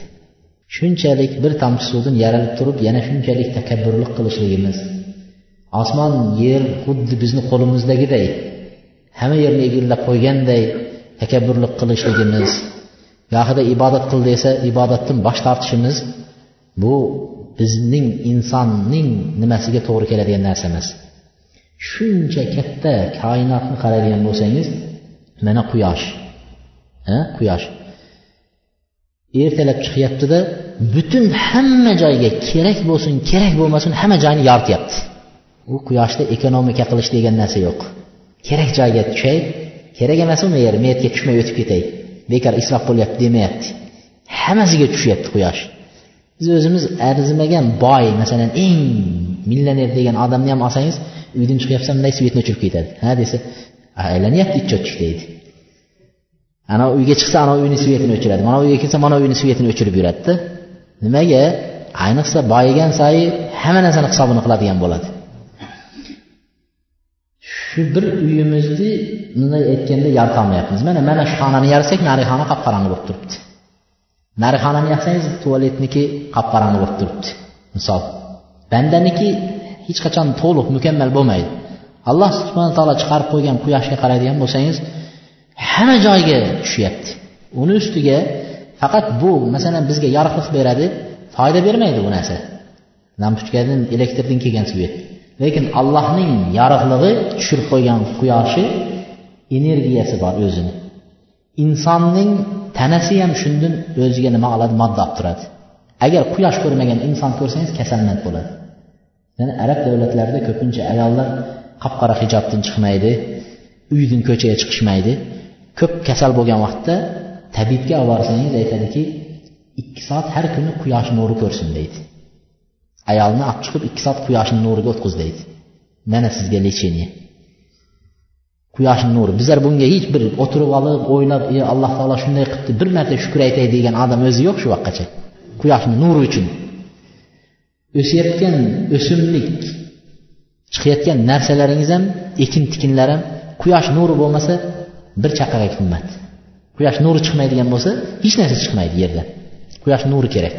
Shunchalik bir tomchi suvdan yaralib turib yana shunchalik takabburlik qilishligimiz. Osmon yer xuddi bizni qo'limizdagiday hamma yerni egallab qo'yganday takabburlik qilishligimiz gohida ibodat qil desa ibodatdan bosh tortishimiz bu bizning insonning nimasiga to'g'ri keladigan narsa emas shuncha katta koinotni qaraydigan bo'lsangiz mana quyosh. Quyosh. Ertalab chiqyaptida butun hamma joyga kerak bo'lsin kerak bo'lmasin hamma joyni yorityapti u quyoshda ekonomika qilish degan narsa yo'q. Kerak joyga tushay kerak emas uni yer men yerga tushmay o'tib ketay. Bekor isrof bo'lyapti demayapti. Hammasiga tushyapti quyosh. Biz o'zimiz arzimagan boy masalan eng millioner degan odamni ham olsangiz uydan chiqyapsan bunday svetni o'chirib ketadi. Ha desa aylanyapti ichetchik deydi. Ana uyga chiqsa ana uyni svetini o'chiradi. Mana uyga kelsa mana uyni svetini o'chirib yuradida. Nimaga? Ayniqsa boyigan sayi hamma narsani hisobini qiladigan bo'ladi. Shu bir uyimizni bunday aytganda yoritolmayapmiz mana mana shu xonani yarasak narigi xona qop qorong'i bo'lib turibdi. Narigi xonani yapsangiz tualetniki qop qorong'i bo'lib turibdi. Misol bandaniki hech qachon to'liq mukammal bo'lmaydi. Alloh subhana taolo chiqarib qo'ygan quyoshga qaraydigan bo'lsangiz hamma joyga tushyapti. Uni ustiga faqat bu masalan bizga yorug'lik beradi foyda bermaydi bu narsa. Lampochkadan elektrdan kelgan svet lekin allohning yorug'lig'i tushirib qo'ygan quyoshi energiyasi bor o'zini. Insonning tanasi ham shundan o'ziga nima oladi modda olib turadi. Agar quyosh ko'rmagan inson ko'rsangiz kasalmand bo'ladi. Ya'ni arab davlatlarida ko'pincha ayollar qop qora hijobdan chiqmaydi uydan ko'chaga chiqishmaydi. Ko'p kasal bo'lgan vaqtda tabibga olib borsangiz aytadiki ikki soat har kuni quyosh nuri ko'rsin deydi. Ayolni olib chiqib ikki soat quyoshni nuriga o'tqiz deydi. Mana sizga lecheniya quyoshni nuri. Bizlar bunga hech bir o'tirib olib o'ylab e alloh taolo shunday qilibdi bir marta shukur aytay degan odam o'zi yo'q shu vaqtgacha. Quyoshni nuri uchun. O'sayotgan o'simlik chiqayotgan narsalaringiz ham ekin tikinlar ham quyosh nuri bo'lmasa bir chaqaga qimmat quyosh nuri chiqmaydigan bo'lsa hech narsa chiqmaydi yerdan quyosh nuri kerak.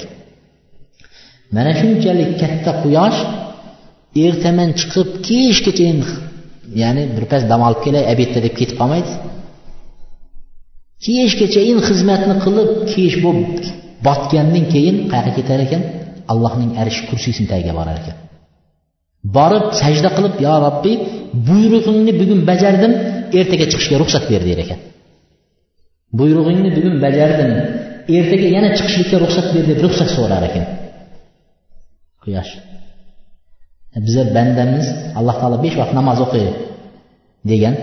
Mana shunchalik katta quyosh ertaman chiqib kechgacha ya'ni birpas dam olib kelay obedda deb ketib qolmaydi. Kechgachain xizmatni qilib kech bo'lib botgandan keyin qayerga ketar ekan? Allohning arish kursisini tagiga borar ekan. Borib sajda qilib yo robbiy buyrug'ingni bugun bajardim ertaga chiqishga ruxsat ber der ekan. Buyrug'ingni bugun bajardim ertaga yana chiqishlikka ruxsat ber deb ruxsat so'rar ekan. Quyosh. E, biza bandamiz alloh taolo besh vaqt namoz o'qi degan.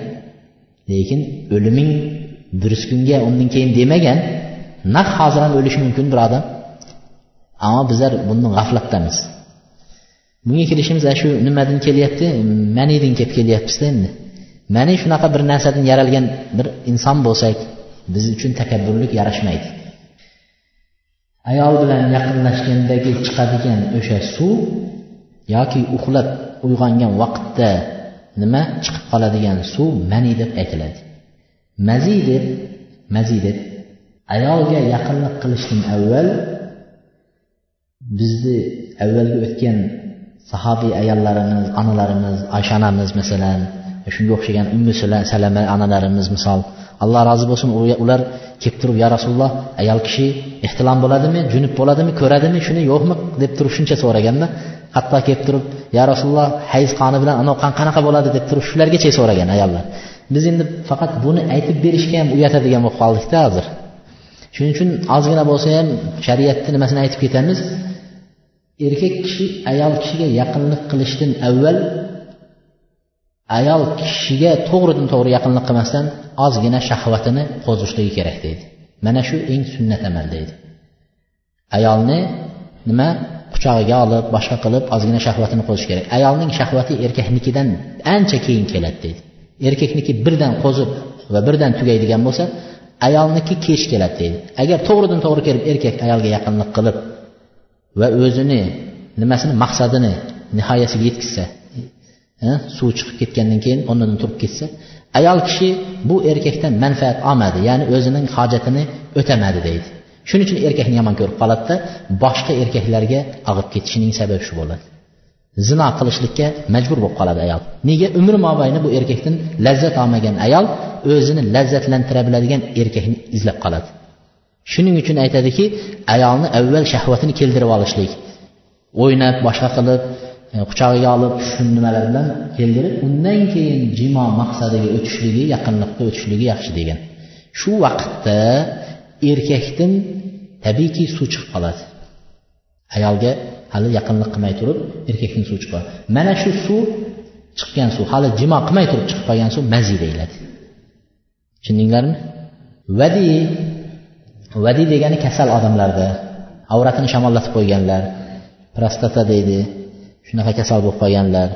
Lekin o'liming durust kunga undan keyin demagan. Naq hozir ham o'lishi mumkin bir odam ammo bizlar bundan g'aflatdamiz. Bunga kelishimiz shu nimadan kelyapti? Maniydan kelib kelyapmizda endi. Mani shunaqa bir narsadan yaralgan bir inson bo'lsak biz uchun takabburlik yarashmaydi. Ayol bilan yaqinlashgandagi chiqadigan o'sha suv yoki uxlab uyg'ongan vaqtda nima chiqib qoladigan suv mani deb aytiladi. Mazi deb mazi deb ayolga yaqinlik qilishdan avval bizni avvalgi o'tgan sahobiy ayollarimiz onalarimiz oysha onamiz masalan e, shunga o'xshagan ummu salama onalarimiz misol. Alloh rozi bo'lsin ular kelib turib ya rasululloh ayol kishi ehtilom bo'ladimi junub bo'ladimi ko'radimi shuni yo'qmi? deb turib shuncha so'raganda hatto kelib turib ya rasululloh hayz qoni bilan anavi qon qanaqa bo'ladi? deb turib shulargacha so'ragan ayollar. Biz endi faqat buni aytib berishga ham uyatadigan bo'lib qoldikda hozir. Shuning uchun ozgina bo'lsa ham shariatni nimasini aytib ketamiz? Erkak kishi ayol kishiga yaqinlik qilishdan avval ayol kishiga to'g'ridan to'g'ri yaqinlik qilmasdan ozgina shahvatini qo'zishligi kerak deydi. Mana shu eng sunnat amal deydi. Ayolni nima? Quchog'iga olib boshqa qilib ozgina shahvatini qo'zish kerak. Ayolning shahvati erkaknikidan ancha keyin keladi deydi. Erkakniki birdan qo'zib va birdan tugaydigan bo'lsa ayolniki kech keladi deydi. Agar to'g'ridan to'g'ri kelib erkak ayolga yaqinlik qilib va o'zini nimasini maqsadini nihoyasiga yetkazsa suv chiqib ketgandan keyin o'rnidan turib ketsa ayol kishi bu erkakdan manfaat olmadi ya'ni o'zining hojatini o'tamadi deydi. Shuning uchun erkakni yomon ko'rib qoladida boshqa erkaklarga og'ib ketishining sababi shu bo'ladi. Zino qilishlikka majbur bo'lib qoladi ayol. Nega umri mobaynida bu erkakdan lazzat olmagan ayol o'zini lazzatlantira biladigan erkakni izlab qoladi? Shuning uchun aytadiki ayolni avval shahvatini keltirib olishlik. O'ynab boshqa qilib e, quchog'iga olib shu nimalar bilan keltirib undan keyin jimo maqsadiga o'tishligi yaqinlikqa o'tishligi yaxshi degan. Shu vaqtda erkakdan tabiiyki suv chiqib qoladi. Ayolga hali yaqinlik qilmay turib erkakdan suv chiqib mana shu suv chiqqan suv hali jimo qilmay turib chiqib qolgan suv mazi deyiladi. Tushundinglarmi? Vadi vadi degani kasal odamlarda avratini shamollatib qo'yganlar. Prostata deydi. Shunaqa kasal bo'lib qolganlar.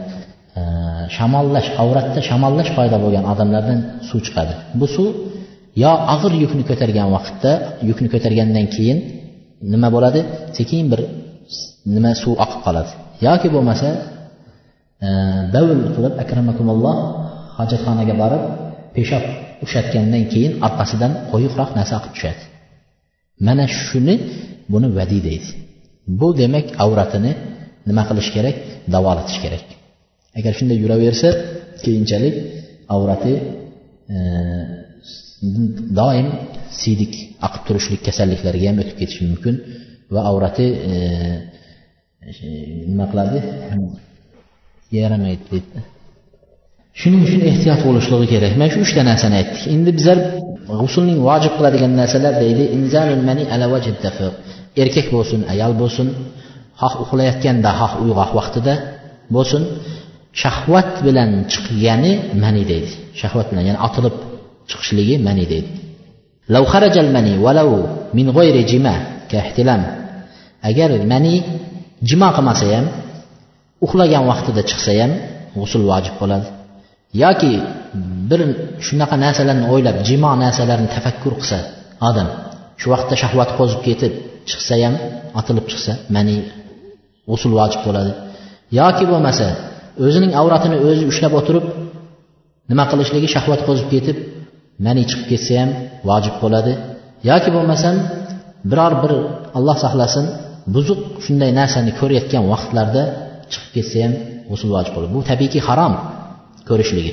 Shamollash avratda shamollash paydo bo'lgan odamlardan suv chiqadi. Bu suv yo og'ir yukni ko'targan vaqtda yukni ko'targandan keyin nima bo'ladi? Sekin bir nima suv oqib qoladi. Yoki bo'lmasa davl qilib akramakumulloh hojatxonaga borib peshob ushatgandan keyin orqasidan qo'yiqroq narsa oqib tushadi. Mana shuni buni vadiy deydi. Bu demak avratini nima qilish kerak? Davolatish kerak. Agar shunday yuraversa keyinchalik avrati e, doim siydik oqib turishlik kasalliklariga ham o'tib ketishi mumkin va avrati e, nima qiladi? Yaramaydi deydi. Shuning uchun ehtiyot bo'lishligi kerak. Mana shu uchta narsani aytdik. Endi bizlar g'usulning vojib qiladigan narsalar deydi erkak bo'lsin ayol bo'lsin xoh uxlayotganda xoh uyg'oq vaqtida bo'lsin shahvat bilan chiqqani mani deydi shahvat bilan ya'ni otilib chiqishligi mani deydi لو خرج المني ولو من غير جماع كاحتلام agar mani jimo qilmasa ham uxlagan vaqtida chiqsa ham g'usul vojib bo'ladi yoki bir shunaqa narsalarni o'ylab jimo narsalarni tafakkur qilsa odam shu vaqtda shahvat qo'zib ketib chiqsa ham otilib chiqsa mani g'usul vojib bo'ladi. Yoki bo'lmasa o'zining avratini o'zi ushlab o'tirib nima qilishligi shahvat qo'zib ketib mani chiqib ketsa ham vojib bo'ladi. Yoki bo'lmasam biror bir alloh saqlasin buzuq shunday narsani ko'rayotgan vaqtlarda chiqib ketsa ham g'usul vojib bo'ladi. Bu tabiiyki harom ko'rishligi.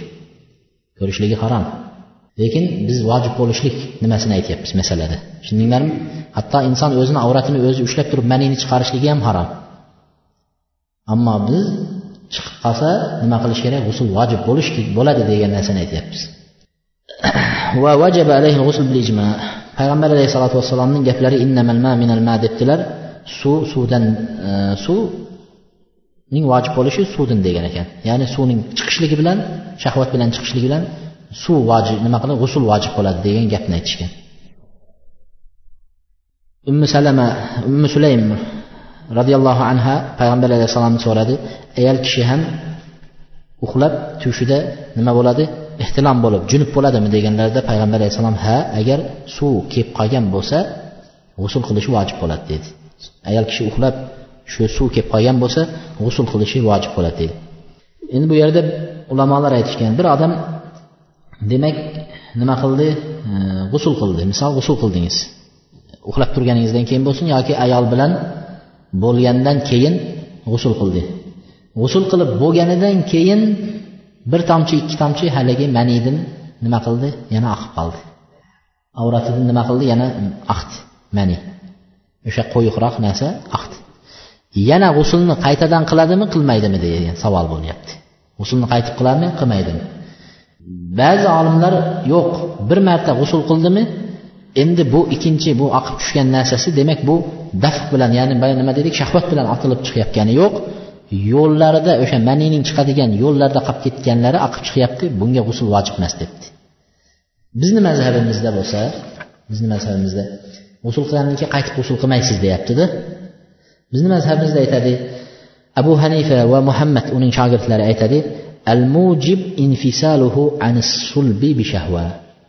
Ko'rishligi harom. Lekin biz vojib bo'lishlik nimasini aytyapmiz masalada. Tushundinglarmi? Hatto inson o'zini avratini o'zi ushlab turib manini chiqarishligi ham harom. Ammo biz chiqib qolsa nima qilish kerak? G'usul vojib bo'lish bo'ladi degan narsani aytyapmiz. Va vajaba alayhi g'usul bil ijma. Payg'ambar alayhissalotu vassalomning gaplari innamal ma minal ma debdilar. Suv suvdan e, ning vojib bo'lishi suvdan degan ekan. Ya'ni suvning chiqishligi bilan shahvat bilan chiqishligi bilan suv vojib nima qiladi? G'usul vojib bo'ladi degan gapni aytishgan. Ummi salama ummi sulaym roziyallohu anha payg'ambar alayhissalomni so'radi. Ayol kishi ham uxlab tushida nima bo'ladi? Ehtilom bo'lib junub bo'ladimi deganlarida payg'ambar alayhissalom ha agar suv kelib qolgan bo'lsa g'usul qilishi vojib bo'ladi dedi. Ayol kishi uxlab shu suv kelib qolgan bo'lsa g'usul qilishi vojib bo'ladi deydi. Endi bu yerda ulamolar aytishgan bir odam demak nima qildi? G'usul qildi. Misol g'usul qildingiz. Uxlab turganingizdan keyin bo'lsin yoki ayol bilan bo'lgandan keyin g'usul qildi. G'usul qilib bo'lganidan keyin bir tomchi ikki tomchi haligi manidin nima qildi? Yana oqib qoldi. Avratidan nima qildi? Yana oqdi mani. O'sha qo'yiqroq narsa oqdi yana g'usulni qaytadan qiladimi qilmaydimi degan savol bo'lyapti. G'usulni qaytib qiladimi qilmaydimi? Ba'zi olimlar yo'q bir marta g'usul qildimi endi bu ikkinchi bu oqib tushgan narsasi demak bu daf bilan ya'ni nima dedik shahvat bilan otilib chiqayotgani yo'q. Yo'llarida o'sha manining chiqadigan yo'llarda qolib ketganlari oqib chiqyapti bunga g'usul vojib emas debdi. Bizni mazhabimizda bo'lsa bizni mazhabimizda g'usul qilgandan keyin qaytib g'usul qilmaysiz deyaptida. Bizni mazhabimizda aytadi abu hanifa va muhammad uning shogirdlari aytadi al mujib infisaluhu anis sulbi bi shahva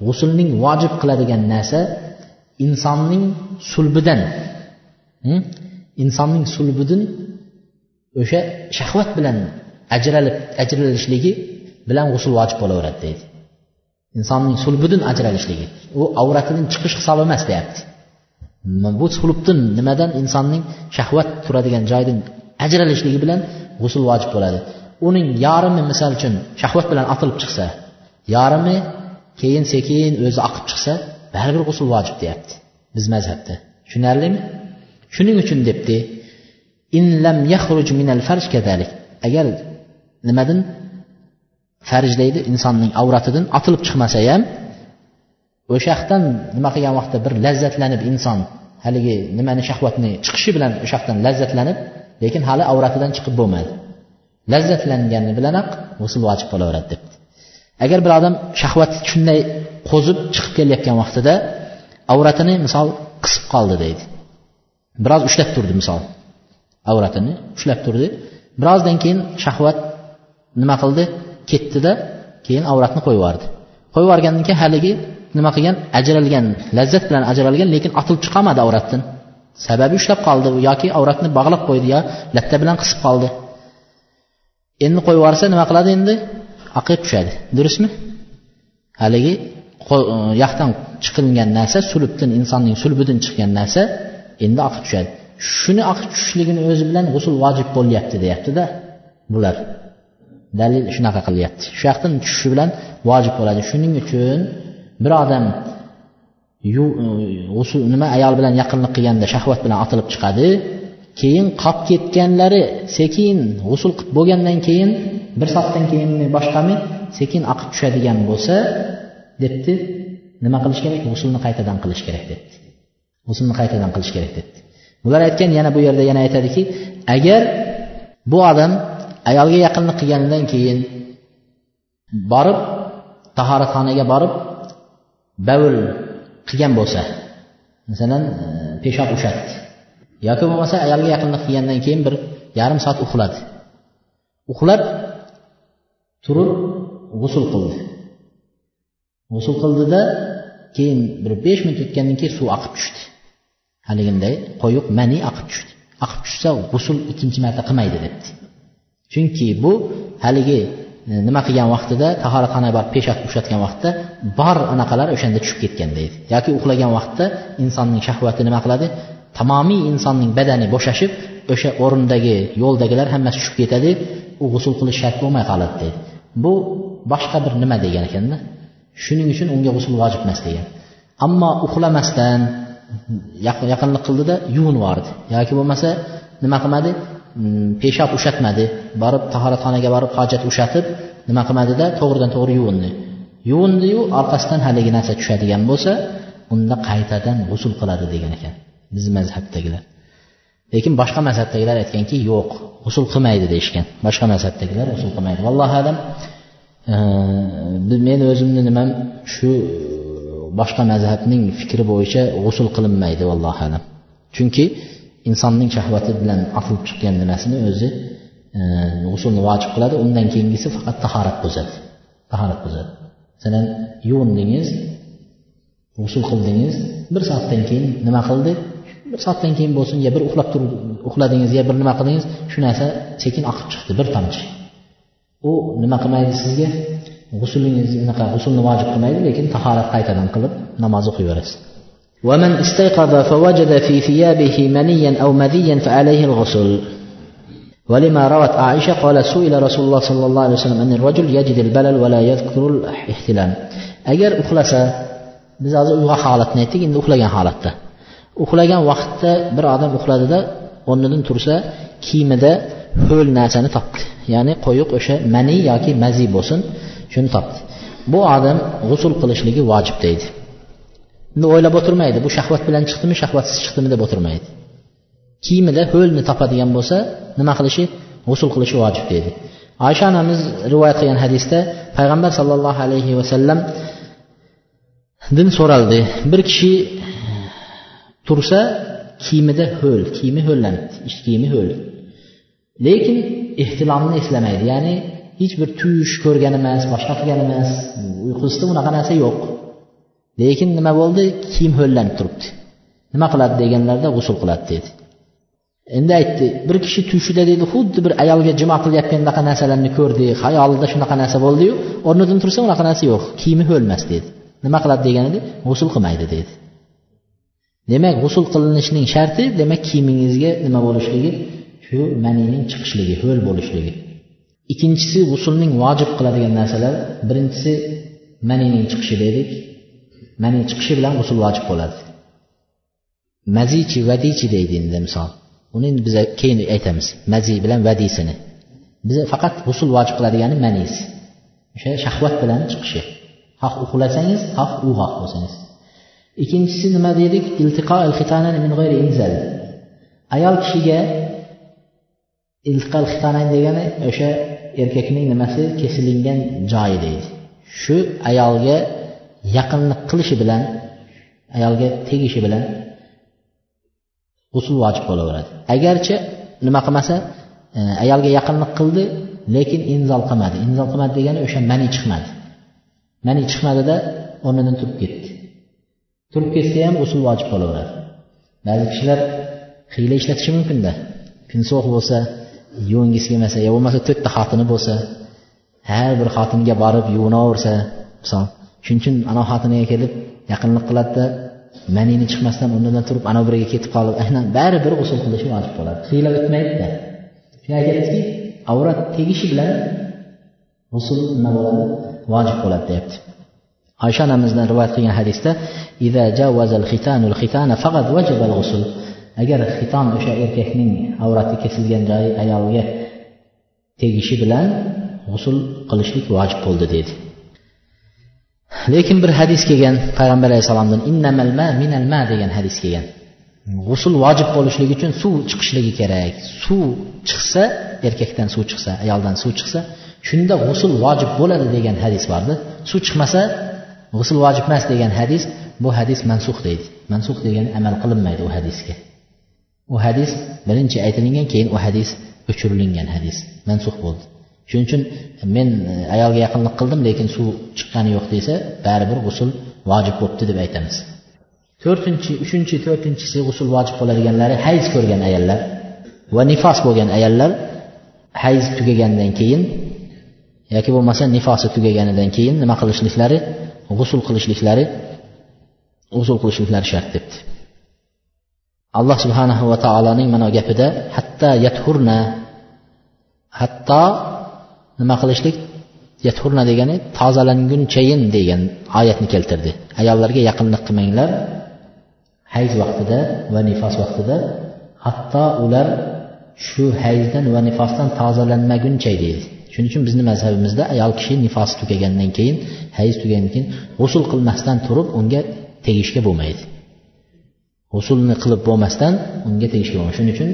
g'usulning vojib qiladigan narsa insonning sulbidan hmm? insonning sulbidan o'sha shahvat bilan ajralib ajralishligi bilan g'usul vojib bo'laveradi deydi. Insonning sulbidan ajralishligi. U avratidan chiqish hisob emas deyapti. Bu sulbdan nimadan insonning shahvat turadigan joydan ajralishligi bilan g'usul vojib bo'ladi. Uning yarimi misol uchun shahvat bilan otilib chiqsa yarimi keyin sekin o'zi oqib chiqsa baribir g'usul vojib deyapti biz mazhabda. Tushunarlimi? Shuning uchun debdi in lam yaxruj minal farj kadalik. Agar nimadan farjlaydi insonning avratidan otilib chiqmasa ham o'sha yoqdan nima qilgan vaqtda bir lazzatlanib inson haligi nimani shahvatni chiqishi bilan o'sha yoqdan lazzatlanib lekin hali avratidan chiqib bo'lmadi lazzatlangani bilanoq g'usul vojib bo'laveradi debdi. Agar bir odam shahvat shunday qo'zib chiqib kelayotgan vaqtida avratini misol qisib qoldi deydi. Biroz ushlab turdi misol. Avratini ushlab turdi. Birozdan keyin shahvat nima qildi? Ketdida keyin avratni qo'yib yubordi qo'yib yuborgandan keyin haligi nima qilgan? Ajralgan lazzat bilan ajralgan lekin otilib chiqolmadi avratdan. Sababi ushlab qoldi yoki avratni bog'lab qo'ydi yo latta bilan qisib qoldi. Endi qo'yib yuborsa nima qiladi endi? Oqib tushadi. Durustmi? Haligi yoqdan e, chiqilgan narsa sulubdan insonning sulbidan chiqqan narsa endi oqib tushadi. Shuni oqib tushishligini o'zi bilan g'usul vojib bo'lyapti deyaptida bular. Dalil shunaqa qilyapti. Shu yoqdan tushishi bilan vojib bo'ladi. Shuning uchun bir odam e, g'usul nima ayol bilan yaqinlik qilganda shahvat bilan otilib chiqadi keyin qolib ketganlari sekin g'usul qilib bo'lgandan keyin bir soatdan keyinmi boshqami sekin oqib tushadigan bo'lsa debdi. Nima qilish kerak? G'usulni qaytadan qilish kerak debdi. G'usulni qaytadan qilish kerak debdi. Bular aytgan yana bu yerda yana aytadiki agar bu odam ayolga yaqinlik qilgandan keyin borib tahoratxonaga borib bavul qilgan bo'lsa masalan e, peshob ushatdi yoki bo'lmasa ayolga yaqinlik qilgandan keyin bir yarim soat uxladi. Uxlab turib g'usul qildi. G'usul qildida keyin bir besh minut o'tgandan keyin suv oqib tushdi. Haliginday qo'yuq mani oqib tushdi. Oqib tushsa g'usul ikkinchi marta qilmaydi debdi. Chunki bu haligi nima qilgan vaqtida tahoratxonaga borib peshob ushlatgan vaqtda bor anaqalar o'shanda tushib ketgan deydi. Yoki uxlagan vaqtda insonning shahvati nima qiladi? Tamomiy insonning badani bo'shashib o'sha o'rindagi yo'ldagilar hammasi tushib ketadi u g'usul qilish shart bo'lmay qoladi deydi. Bu boshqa bir nima degan ekanda. Shuning uchun unga g'usul vojib emas degan. Ammo uxlamasdan yaqinlik qildida yuvinib yubordi yoki bo'lmasa nima qilmadi? Peshob ushatmadi borib tahoratxonaga borib hojat ushatib nima qilmadida? To'g'ridan to'g'ri yuvindi. Yuvindiyu orqasidan haligi narsa tushadigan bo'lsa unda qaytadan g'usul qiladi degan ekan bizni mazhabdagilar. Lekin boshqa mazhabdagilar aytganki yo'q g'usul qilmaydi deyishgan. Boshqa mazhabdagilar g'usul qilmaydi. Vallohu alam men o'zimni nimam shu boshqa mazhabning fikri bo'yicha g'usul qilinmaydi vallohu alam. Chunki insonning shahvati bilan otilib chiqqan nimasini o'zi e, g'usulni vojib qiladi. Undan keyingisi faqat tahorat buzadi. Tahorat buzadi. Masalan yuvindingiz g'usul qildingiz bir soatdan keyin nima qildi? Bir soatdan keyin bo'lsin yo bir uxlab turib uxladingiz yo bir nima qildingiz shu narsa sekin oqib chiqdi bir tomchi. U nima qilmaydi sizga? G'usulingiz unaqa g'usulni vojib qilmaydi lekin tahorat qaytadan qilib namoz o'qiyverasiz. ومن استيقظ فوجد في ثيابه منيا أو مذيا فعليه الغسل ولما روت عائشة قال سئل رسول الله صلى الله عليه وسلم أن الرجل يجد البلل ولا يذكر الاحتلام agar uxlasa biz hozir uyg'oq holatni aytdik endi uxlagan holatda uxlagan vaqtda bir odam uxladida o'rnidan tursa kiyimida ho'l narsani topdi ya'ni qo'yiq o'sha mani yoki mazi bo'lsin shuni topdi bu odam g'usul qilishligi vojib deydi uni o'ylab o'tirmaydi. Bu shahvat bilan chiqdimi shahvatsiz chiqdimi deb o'tirmaydi. Kiyimida ho'lni topadigan bo'lsa nima qilishi? G'usul qilishi vojib deydi. Oysha onamiz rivoyat qilgan hadisda payg'ambar sollallohu alayhi vasallam din so'raldi. Bir kishi tursa kiyimida ho'l kiyimi ho'llanibdi ich kiyimi ho'l. Lekin ehtilomni eslamaydi. Ya'ni hech bir tuyish ko'rgan emas boshqa qilgan emas uyqusida unaqa narsa yo'q. Lekin nima bo'ldi? Kiyim ho'llanib turibdi. Nima qiladi deganlarda g'usul qiladi dedi. Endi aytdi bir kishi tushida deydi xuddi bir ayolga jimo qilayotgandaqa narsalarni ko'rdi xayolida shunaqa narsa bo'ldiyu o'rnidan tursa unaqa narsa yo'q kiyimi ho'lmas dedi. Nima qiladi deganida g'usul qilmaydi dedi. Demak g'usul qilinishining sharti demak kiyimingizga nima bo'lishligi shu manining chiqishligi ho'l bo'lishligi. Ikkinchisi g'usulning vojib qiladigan narsalar. Birinchisi manining chiqishi dedik. Mani chiqishi bilan g'usul vojib bo'ladi. Mazichi vadichi deydi endi misol. Uni endi biz keyin aytamiz. Mazi bilan vadisini. Biza faqat g'usul vojib qiladigani manis o'sha shahvat bilan chiqishi. Xoh uxlasangiz xoh uyg'oq bo'lsangiz. Ikkinchisi nima dedik iltiqo min g'ayri inzal. Ayol kishiga iltiqal xitanan degani o'sha erkakning nimasi? Kesilingan joyi deydi. Shu ayolga yaqinlik qilishi bilan ayolga tegishi bilan g'usul vojib bo'laveradi. Agarchi nima qilmasa e, ayolga yaqinlik qildi lekin inzol qilmadi. Inzol qilmadi degani o'sha mani chiqmadi. Mani chiqmadida o'rnidan turib ketdi. Turib ketsa ham g'usul vojib bo'laveradi. Ba'zi kishilar hiyla ishlatishi mumkinda kun sovuq bo'lsa yuvingisi kelmasa yo bo'lmasa to'rtta xotini bo'lsa har bir xotinga borib yuvinaversa misol shuning uchun anavi xotiniga kelib yaqinlik qiladida manini chiqmasdan o'rnidan turib anavi biriga ketib qolib aynan baribir g'usul qilishi vojib bo'ladi hiyla o'tmaydida shuni aytyaptiki avrat tegishi bilan g'usul nima bo'ladi? Vojib bo'ladi deyapti. Oysha onamizdan rivoyat qilgan hadisda agar xiton o'sha erkakning avrati kesilgan joyi ayolga tegishi bilan g'usul qilishlik vojib bo'ldi dedi lekin bir hadis kelgan payg'ambar alayhissalomdan innamal ma minal ma degan hadis kelgan. G'usul vojib bo'lishligi uchun suv chiqishligi kerak. Suv chiqsa erkakdan suv chiqsa ayoldan suv chiqsa shunda g'usul vojib bo'ladi degan hadis bordi. Suv chiqmasa g'usul vojib emas degan hadis bu hadis mansux deydi. Mansux degani amal qilinmaydi u hadisga. U hadis birinchi aytilingan keyin u hadis o'chirilgan hadis. Mansux bo'ldi. Shuning uchun men e, ayolga yaqinlik qildim lekin suv chiqqani yo'q desa baribir g'usul vojib bo'libdi deb aytamiz. To'rtinchi uchinchi to'rtinchisi g'usul vojib bo'ladiganlari hayz ko'rgan ayollar va nifos bo'lgan ayollar hayz tugagandan keyin yoki bo'lmasa nifosi tugaganidan keyin nima qilishliklari g'usul qilishliklari g'usul qilishliklari shart debdi. Alloh subhanahu va taoloning mana gapida hatto yathurna hatto nima qilishlik? Yathurna degani tozalangunchayin degan oyatni keltirdi. Ayollarga yaqinlik qilmanglar. Hayz vaqtida va nifos vaqtida. Hatto ular shu hayzdan va nifosdan tozalanmaguncha deydi. Shuning uchun bizni mazhabimizda ayol kishi nifosi tugagandan keyin hayz tugagandan keyin g'usul qilmasdan turib unga tegishga bo'lmaydi. G'usulni qilib bo'lmasdan unga tegishga bo'lmaydi. Shuning uchun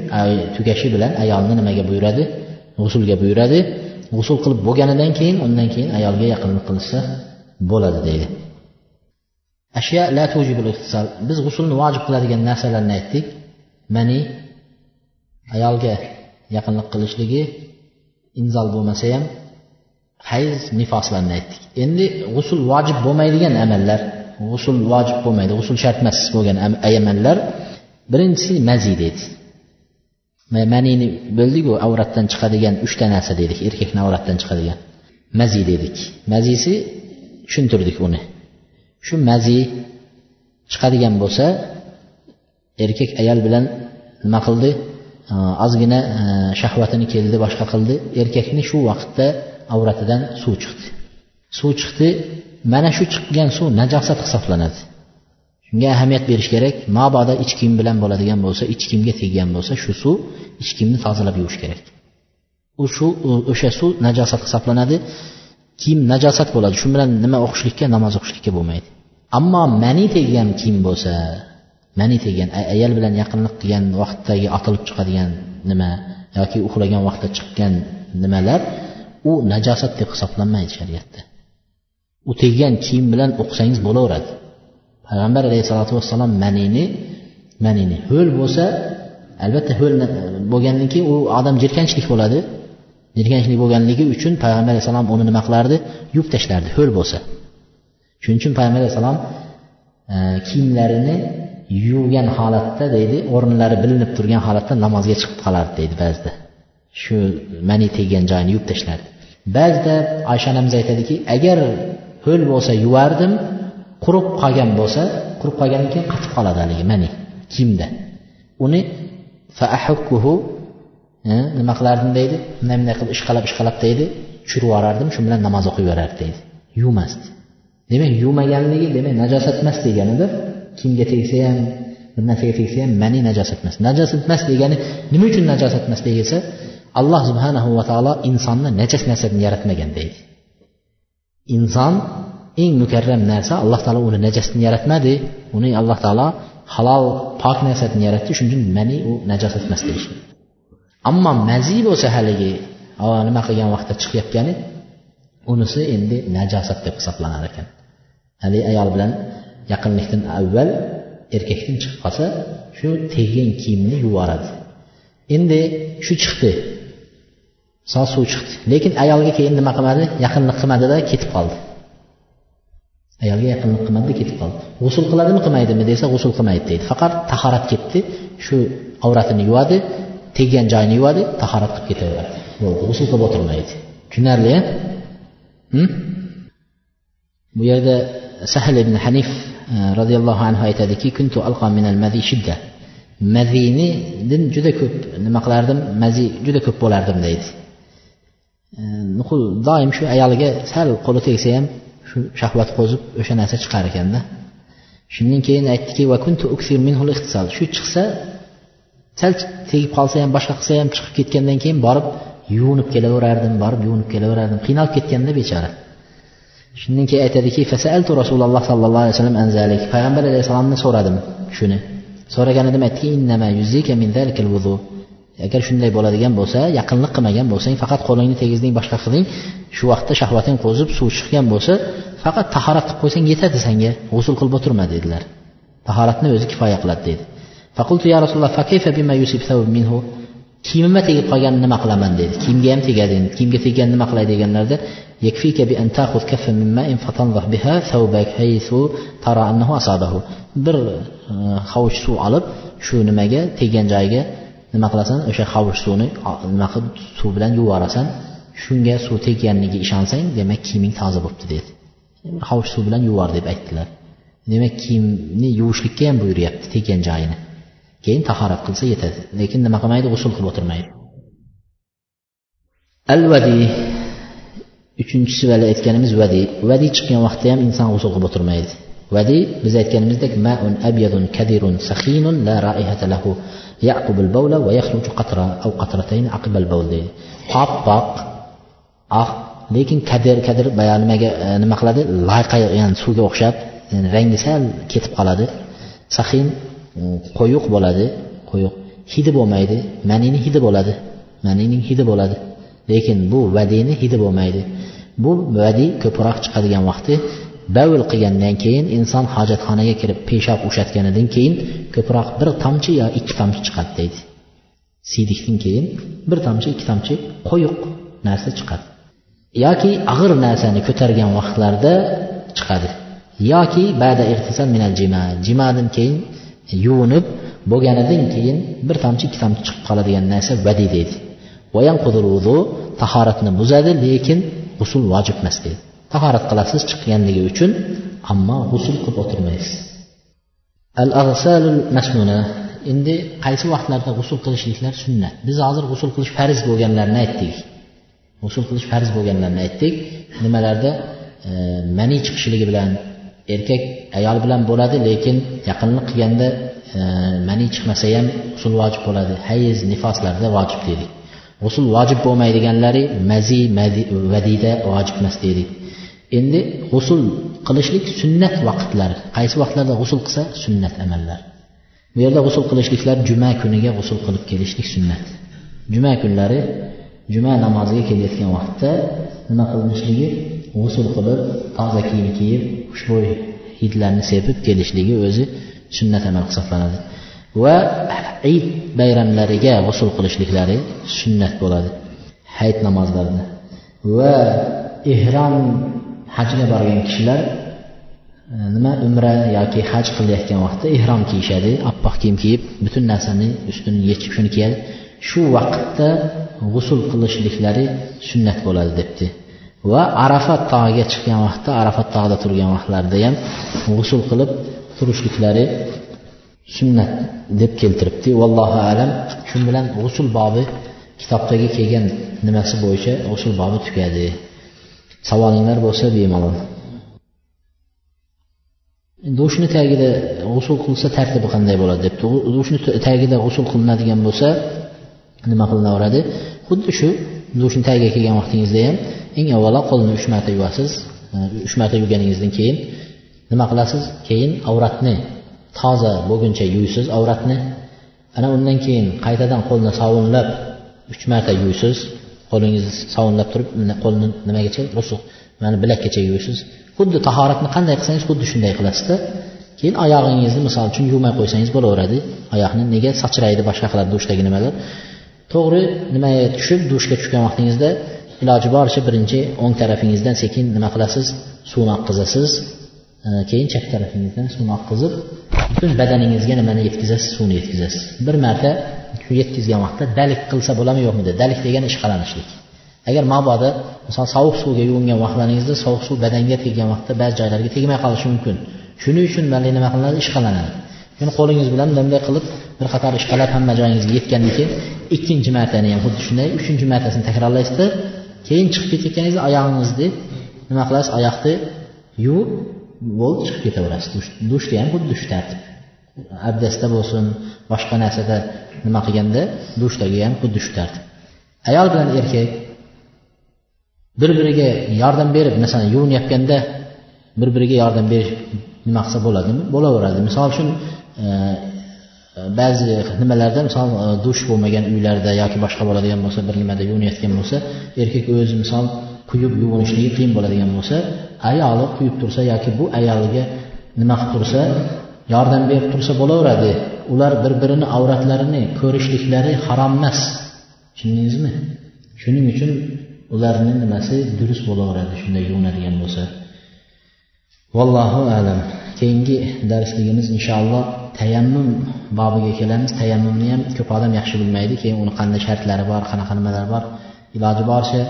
tugashi bilan ayolni nimaga buyuradi? G'usulga buyuradi. G'usul qilib bo'lganidan keyin undan keyin ayolga yaqinlik qilishsa bo'ladi deydi. Ashya la biz g'usulni vojib qiladigan narsalarni aytdik. Mani ayolga yaqinlik qilishligi inzol bo'lmasa ham hayz nifoslarni aytdik. Endi g'usul vojib bo'lmaydigan amallar g'usul vojib bo'lmaydi g'usul shart emas bo'lgan amallar birinchisi mazi deydi. Manini bo'ldiku avratdan chiqadigan uchta narsa dedik. Erkakni avratdan chiqadigan mazi dedik. Mazisi tushuntirdik uni. Shu mazi chiqadigan bo'lsa erkak ayol bilan nima qildi? Ozgina e, shahvatini keldi boshqa qildi. Erkakni shu vaqtda avratidan suv chiqdi. Suv chiqdi mana shu chiqqan suv najosat hisoblanadi. Shunga ahamiyat berish kerak. Mabodo ich kiyim bilan bo'ladigan bo'lsa ich kiyimga teggan bo'lsa shu suv ich kiyimni tozalab yuvish kerak. U shu o'sha suv najosat hisoblanadi. Kiyim najosat bo'ladi. Shu bilan nima o'qishlikka namoz o'qishlikka bo'lmaydi. Ammo mani teggan kiyim bo'lsa mani teggan ayol bilan yaqinlik qilgan vaqtdagi otilib chiqadigan nima yoki uxlagan vaqtda chiqqan nimalar u najosat deb hisoblanmaydi shariatda. U teggan kiyim bilan o'qisangiz bo'laveradi. Payg'ambar alayhissalotu vassalom manini manini. Ho'l bo'lsa albatta ho'l bo'lgandan keyin u odam jirkanchlik bo'ladi. Jirkanchlik bo'lganligi uchun payg'ambar alayhissalom uni nima qilardi? Yuvib tashlardi ho'l bo'lsa. Shuning uchun payg'ambar alayhissalom e, kiyimlarini yuvgan holatda deydi o'rinlari bilinib turgan holatda namozga chiqib qolardi deydi ba'zida. Shu mani teggan joyini yuvib tashlardi ba'zida oysha onamiz aytadiki agar ho'l bo'lsa yuvardim qurib qolgan bo'lsa qurib qolgandan keyin qatib qoladi haligi mani kiyimda uni faahukkuhu e, nima qilardim deydi? Bunday bunday qilib ishqalab ishqalab deydi tushirib yuborardim shu bilan namoz o'qib yuborardi deydi. Yuvmasdi demak yuvmaganligi demak najosat emas deganidir kimga tegsa ham bir narsaga tegsa ham mani najosat emas. Najosat emas degani nima uchun najosat emas deyilsa alloh subhanahu va taolo insonni najas narsadan yaratmagan deydi. Inson eng mukarram narsa alloh taolo uni najasdan yaratmadi. Uni alloh taolo halol pok narsadan yaratdi. Shuning uchun mani u najosat emas deyishgan ammo mazi bo'lsa haligi nima qilgan vaqtda chiqayotgani unisi endi najosat deb hisoblanar ekan. Haligi ayol bilan yaqinlikdan avval erkakdan chiqib qolsa shu teggan kiyimni yuvoradi. Endi shu chiqdi. Misol suv chiqdi. Lekin ayolga keyin nima qilmadi? Yaqinlik qilmadida ketib qoldi. Ayolga yaqinlik qilmadida ketib qoldi. G'usul qiladimi? Qilmaydimi desa g'usul qilmaydi deydi. Faqat tahorat ketdi. Shu avratini yuvadi teggan joyini yuvadi tahorat qilib ketaveradi. G'usul qilib o'tirmaydi. Tushunarli hm? bu yerda sahl ibn hanif e, roziyallohu anhu aytadiki kuntu alqa minal mazi shidda. Mazinidan juda ko'p nima qilardim? Mazi juda ko'p bo'lardim deydi. E, nuqul doim shu ayoliga sal qo'li tegsa ham shu shahvat qo'zib o'sha narsa chiqar ekanda. Shundan keyin aytdiki shu chiqsa sal tegib qolsa ham boshqa qilsa ham chiqib ketgandan keyin borib yuvinib kelaverardim borib yuvinib kelaverardim. Qiynalib ketganda bechora. Shundan keyin aytadiki fasaltu rasululloh sollallohu alayhi vasallam anzalik payg'ambar alayhissalomni so'radim shuni. So'raganida aytdiki agar shunday bo'ladigan bo'lsa yaqinlik qilmagan bo'lsang faqat qo'lingni tegizding boshqa qilding shu vaqtda shahvating qo'zib suv chiqqan bo'lsa faqat tahorat qilib qo'ysang yetadi senga g'usul qilib o'tirma dedilar. Tahoratni o'zi kifoya qiladi dedi. Faqultu ya rasululloh kiyimimga tegib qolgan nima qilaman? dedi. Kiyimga ham tegadi endi kiyimga teggan nima qilay? deganlarda bir e, hovuch suv olib shu nimaga teggan joyiga nima qilasan? O'sha hovuch suvni nima qilib suv bilan yuvorasan shunga suv tegganligiga ishonsang demak kiyiming toza bo'libdi dedi. Hovuch suv bilan yuvor deb aytdilar. Demak kiyimni yuvishlikka ham buyuryapti teggan joyini. Keyin tahorat qilsa yetadi. Lekin nima qilmaydi? G'usul qilib o'tirmaydi. Al vadi uchinchisi vali aytganimiz vadi vadi chiqqan vaqtda ham inson g'usul qilib o'tirmaydi. Vadi biz aytganimizdek maun abyadun kadirun sahinun la raihata lahu. Yaqubul bawla va yakhruju qatra aw qatratayn aqibal bawl deydi oppoq oq lekin kadir kadir boya nimaga nima qiladi layqa yani suvga o'xshab yani rangi sal ketib qoladi sahin qo'yuq bo'ladi qo'yuq hidi bo'lmaydi manini hidi bo'ladi manining hidi bo'ladi lekin bu vadini hidi bo'lmaydi bu vadiy ko'proq chiqadigan vaqti davl qilgandan keyin inson hojatxonaga kirib peshob ushatganidan keyin ko'proq bir tomchi yo ikki tomchi chiqadi deydi. Siydikdan keyin bir tomchi ikki tomchi quyuq narsa chiqadi. Yoki og'ir narsani ko'targan vaqtlarda chiqadi. Yoki bada minal jima jimadan keyin yuvinib bo'lganidan keyin bir tomchi ikki tomchi chiqib qoladigan narsa vadi deydi. Tahoratni buzadi lekin g'usul vojib emas deydi. Tahorat qilasiz chiqqanligi uchun ammo g'usul qilib o'tirmaysiz. Al ag'salul masnuna. Endi qaysi vaqtlarda g'usul qilishliklar sunnat? Biz hozir g'usul qilish farz bo'lganlarini aytdik. G'usul qilish farz bo'lganlarini aytdik. Nimalarda? E, mani chiqishligi bilan erkak ayol bilan bo'ladi lekin yaqinlik qilganda e, mani chiqmasa ham g'usul vojib bo'ladi. Hayz nifoslarda vojib dedik. G'usul vojib bo'lmaydiganlari mazi vadiyda vojib emas dedik. Endi g'usul qilishlik sunnat vaqtlari. Qaysi vaqtlarda g'usul qilsa sunnat amallar. Bu yerda g'usul qilishliklar juma kuniga g'usul qilib kelishlik sunnat. Juma kunlari juma namoziga kelayotgan vaqtda nima qilinishligi g'usul qilib toza kiyim kiyib xushbo'y hidlarni sepib kelishligi o'zi sunnat amal hisoblanadi. Va id bayramlariga g'usul qilishliklari sunnat bo'ladi. Hayit namozlarida va ehrom hajga borgan kishilar e, nima umra yoki haj qilayotgan vaqtda ehrom kiyishadi oppoq kiyim kiyib butun narsani ustini yechib shuni kiyadi. Shu vaqtda g'usul qilishliklari sunnat bo'ladi debdi. Va arafat tog'iga chiqqan vaqtda arafat tog'ida turgan vaqtlarida ham g'usul qilib turishliklari sunnat deb keltiribdi. Vallohu alam shu bilan g'usul bobi kitobdagi kelgan nimasi bo'yicha g'usul bobi tugadi. Savolinglar bo'lsa bemalol. Dushni tagida g'usul qilsa tartibi qanday bo'ladi debdi. Dushni tagida g'usul qilinadigan bo'lsa nima qilinaveradi? Xuddi shu dushni tagiga kelgan vaqtingizda ham eng avvalo qo'lni uch marta yuvasiz. E, uch marta yuvganingizdan keyin nima qilasiz? Keyin avratni toza bo'lguncha yuvsiz avratni. Ana undan keyin qaytadan qo'lni sovunlab uch marta yuvsiz. Qo'lingizni sovunlab turib qo'lni nimagacha rusuq mana bilakkacha yuvasiz xuddi tahoratni qanday qilsangiz xuddi shunday qilasizda. Keyin oyog'ingizni misol uchun yuvmay qo'ysangiz bo'laveradi. Oyoqni nega sachraydi boshqa qiladi dushdagi nimalar? To'g'ri nimaga tushib dushga tushgan vaqtingizda iloji boricha birinchi o'ng tarafingizdan sekin nima qilasiz? Suvni oqqizasiz keyin chap tarafingizdan suvni oqqizib butun badaningizga nimani yetkazasiz suvni yetkazasiz. Bir marta shu yetkazgan vaqtda dalik qilsa bo'ladimi yo'qmi dalik degani ishqalanishlik. Agar mabodo misol sovuq suvga yuvingan vaqtlaringizda sovuq suv badanga teggan vaqtda ba'zi joylarga tegmay qolishi mumkin. Shuning uchun mana nima qilinadi? Ishqalanadi. Shuni qo'lingiz bilan bunday qilib bir qator ishqalab hamma joyingizga yetgandan keyin ikkinchi martani ham xuddi shunday uchinchi martasini takrorlaysizda keyin chiqib ketayotganingizda oyog'ingizni nima qilasiz? Oyoqni yuvib bo'ldi chiqib ketaverasiz. Dushda ham xuddi shu tartib. Abdastda bo'lsin boshqa narsada nima qilganda dushdagi ham xuddi shu tartib. Ayol bilan erkak bir biriga yordam berib masalan yuvinayotganda bir biriga yordam berish nima qilsa bo'ladimi? Bo'laveradi. Misol uchun e, ba'zi nimalarda misol e, dush bo'lmagan uylarda yoki boshqa bo'ladigan bo'lsa bir nimada yuvinayotgan bo'lsa erkak o'zi misol quyib yuvinishligi qiyin bo'ladigan bo'lsa ayoli quyib tursa yoki bu ayoliga nima qilib tursa yordam berib tursa bo'laveradi. Ular bir birini avratlarini ko'rishliklari harom emas. Tushundingizmi? Shuning uchun ularni nimasi durust bo'laveradi shunday yuvinadigan bo'lsa. Vallohu alam. Keyingi darsligimiz inshaalloh tayammum bobiga kelamiz. Tayammumni ham ko'p odam yaxshi bilmaydi. Keyin uni qanday shartlari bor qanaqa nimalar bor iloji boricha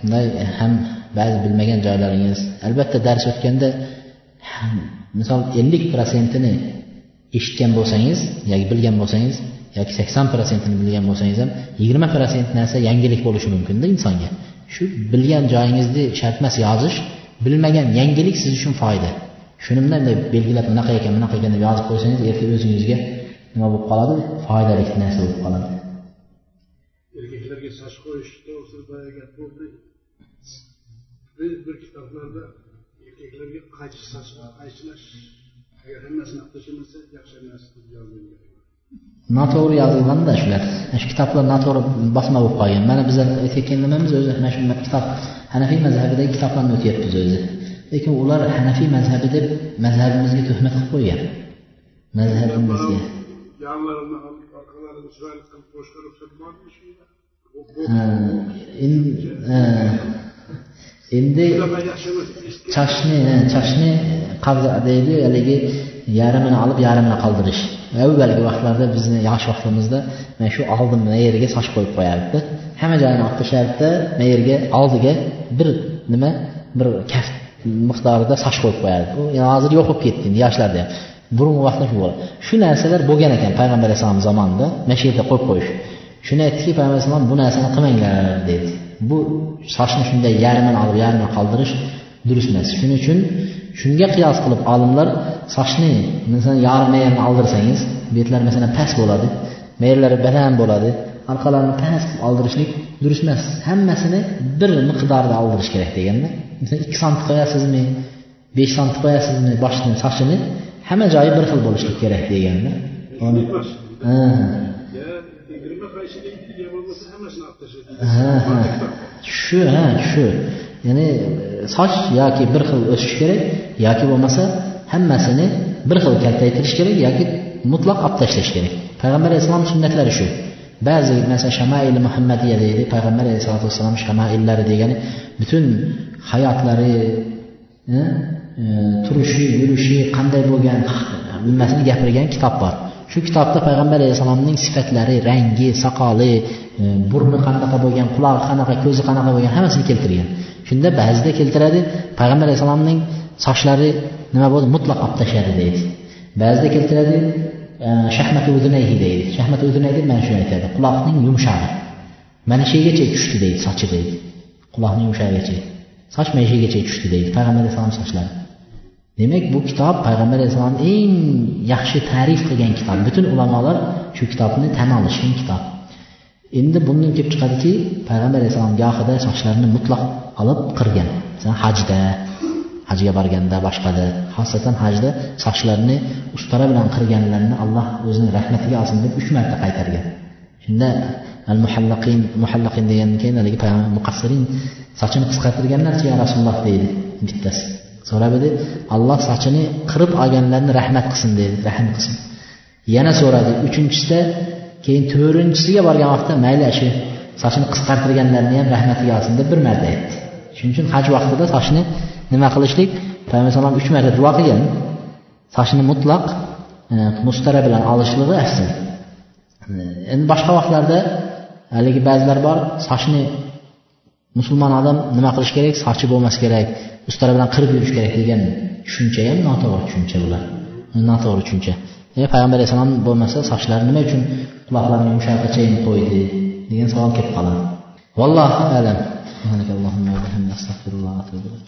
bunday ham ba'zi bilmagan joylaringiz. Albatta dars o'tganda misol ellik protsentini eshitgan bo'lsangiz yoki bilgan bo'lsangiz yoki sakson prosentini bilgan bo'lsangiz ham yigirma protsent narsa yangilik bo'lishi mumkinda insonga. Shu bilgan joyingizni shart emas yozish bilmagan yangilik siz uchun foyda. Shuni bunday belgilab bunaqa ekan bunaqa ekan deb yozib qo'ysangiz ertaga o'zingizga nima bo'lib qoladi? Foydali narsa bo'lib qoladi. Erkaklarga soch qo'yish to'g'risida boyagi gap bo'ldi bir kitoblarda ეგლები ხაჯის სასულა აიშნაშ ჰერმას ნახტუშიმასე yaxşınas yazdım. Natori yazılğanı da şülər. Əş kitabla Natori basma oxuyun. Mənə bizə etiketləməmiz özü məşhur kitab Hənəfi məzhəbində kitabla ötəyib biz özü. Lakin onlar Hənəfi məzhəbində məzhəbimizə töhmət qılıb qoyur. Məzhəbimizə. Yanlarına arkalarını şöyle qoşqurub sürməkmiş. Hə, in endi chashni chashni qabza deydi haligi yarmini olib yarmini qoldirish avvalgi vaqtlarda bizni yosh vaqtimizda mana shu oldin mana yerga soch qo'yib qo'yardida hamma joyini olib tashlardida mana yerga oldiga bir nima bir kaft miqdorida soch qo'yib qo'yardi. U hozir yo'q bo'lib ketdi endi yoshlarda ham burungi vaqtda shu bo'ladi shu narsalar bo'lgan ekan payg'ambar alayhissalom zamonida. Mana shu yerda qo'yib qo'yish. Shuni aytdiki payg'ambar alayhissalom bu narsani qilmanglar dedi bu sochni shunday yarmini olib yarmini qoldirish durust emas. Shuning uchun shunga qiyos qilib olimlar sochni masalan yarim yerni oldirsangiz betlar masalan past bo'ladi mayerlari baland bo'ladi orqalarini past qilib oldirishlik durust emas. Hammasini bir miqdorda oldirish kerak deganda masalan ikki santi qo'yasizmi besh santi qo'yasizmi boshni sochini hamma joyi bir xil bo'lishlik kerak deganda ha ha shu ha shu ya'ni soch yoki bir xil o'sishi kerak yoki bo'lmasa hammasini bir xil kaltaytirish kerak yoki mutlaq olib tashlash kerak. Payg'ambar alayhissalom sunnatlari shu. Ba'zi masalan shamaili muhammadiya deydi payg'ambar alayhisalotu vassalom shamaillari degani butun hayotlari e, turishi yurishi qanday bo'lgan nimmasini gapirgan kitob bor. Shu kitobda payg'ambar alayhissalomning sifatlari rangi soqoli e, burni qanaqa bo'lgan qulog'i qanaqa ko'zi qanaqa bo'lgan hammasini keltirgan. Shunda ba'zida keltiradi payg'ambar alayhissalomning sochlari nima bo'ldi? Mutlaq olib tashladi deydi. Ba'zida keltiradi shahmati udunayhi deydi. Shahmati udunayhi deb mana shuni aytadi. Quloqning yumshog'i. Mana shu yergacha tushdi deydi sochi deydi. Quloqning yumshog'igacha. Soch mana shu yergacha tushdi deydi payg'ambar alayhissalom sochlari demak bu kitob payg'ambar alayhissalomni eng yaxshi ta'rif qilgan kitob. Butun ulamolar shu kitobni tan olishgan kitob. Endi bundan kelib chiqadiki payg'ambar alayhissalom gohida sochlarini mutlaq olib qirgan. Masalan hajda hajga borganda boshqada xosatan hajda sochlarini ustara bilan qirganlarni alloh o'zining rahmatiga olsin deb uch marta qaytargan. Shunda al muhallaqin muhallaqin degandan keyin haligi payg'ambar muqassirin sochini qisqartirganlarchi ya rasululloh deydi bittasi. So'rab edi alloh sochini qirib olganlarni rahmat qilsin dedi rahm qilsin. Yana so'radi uchinchisida keyin to'rtinchisiga borgan vaqtda mayli shu sochini qisqartirganlarni ham rahmatiga olsin deb bir marta aytdi. Shuning uchun haj vaqtida sochni nima qilishlik? Payg'ambar alayhisalom uch marta duo qilgan. Sochni mutlaq e, mustara bilan olishligi afzal endi boshqa vaqtlarda haligi ba'zilar bor sochni musulmon odam nima qilish kerak? Sochi bo'lmasi kerak. Ustara bilan qirib yurish kerak degan tushuncha ham noto'g'ri tushuncha bular. Noto'g'ri tushuncha. E, payg'ambar alayhissalom bo'lmasa sochlari nima uchun quloqlarini yumshoqqachayin qo'ydi degan savol kelib qoladi. Vallohu alam.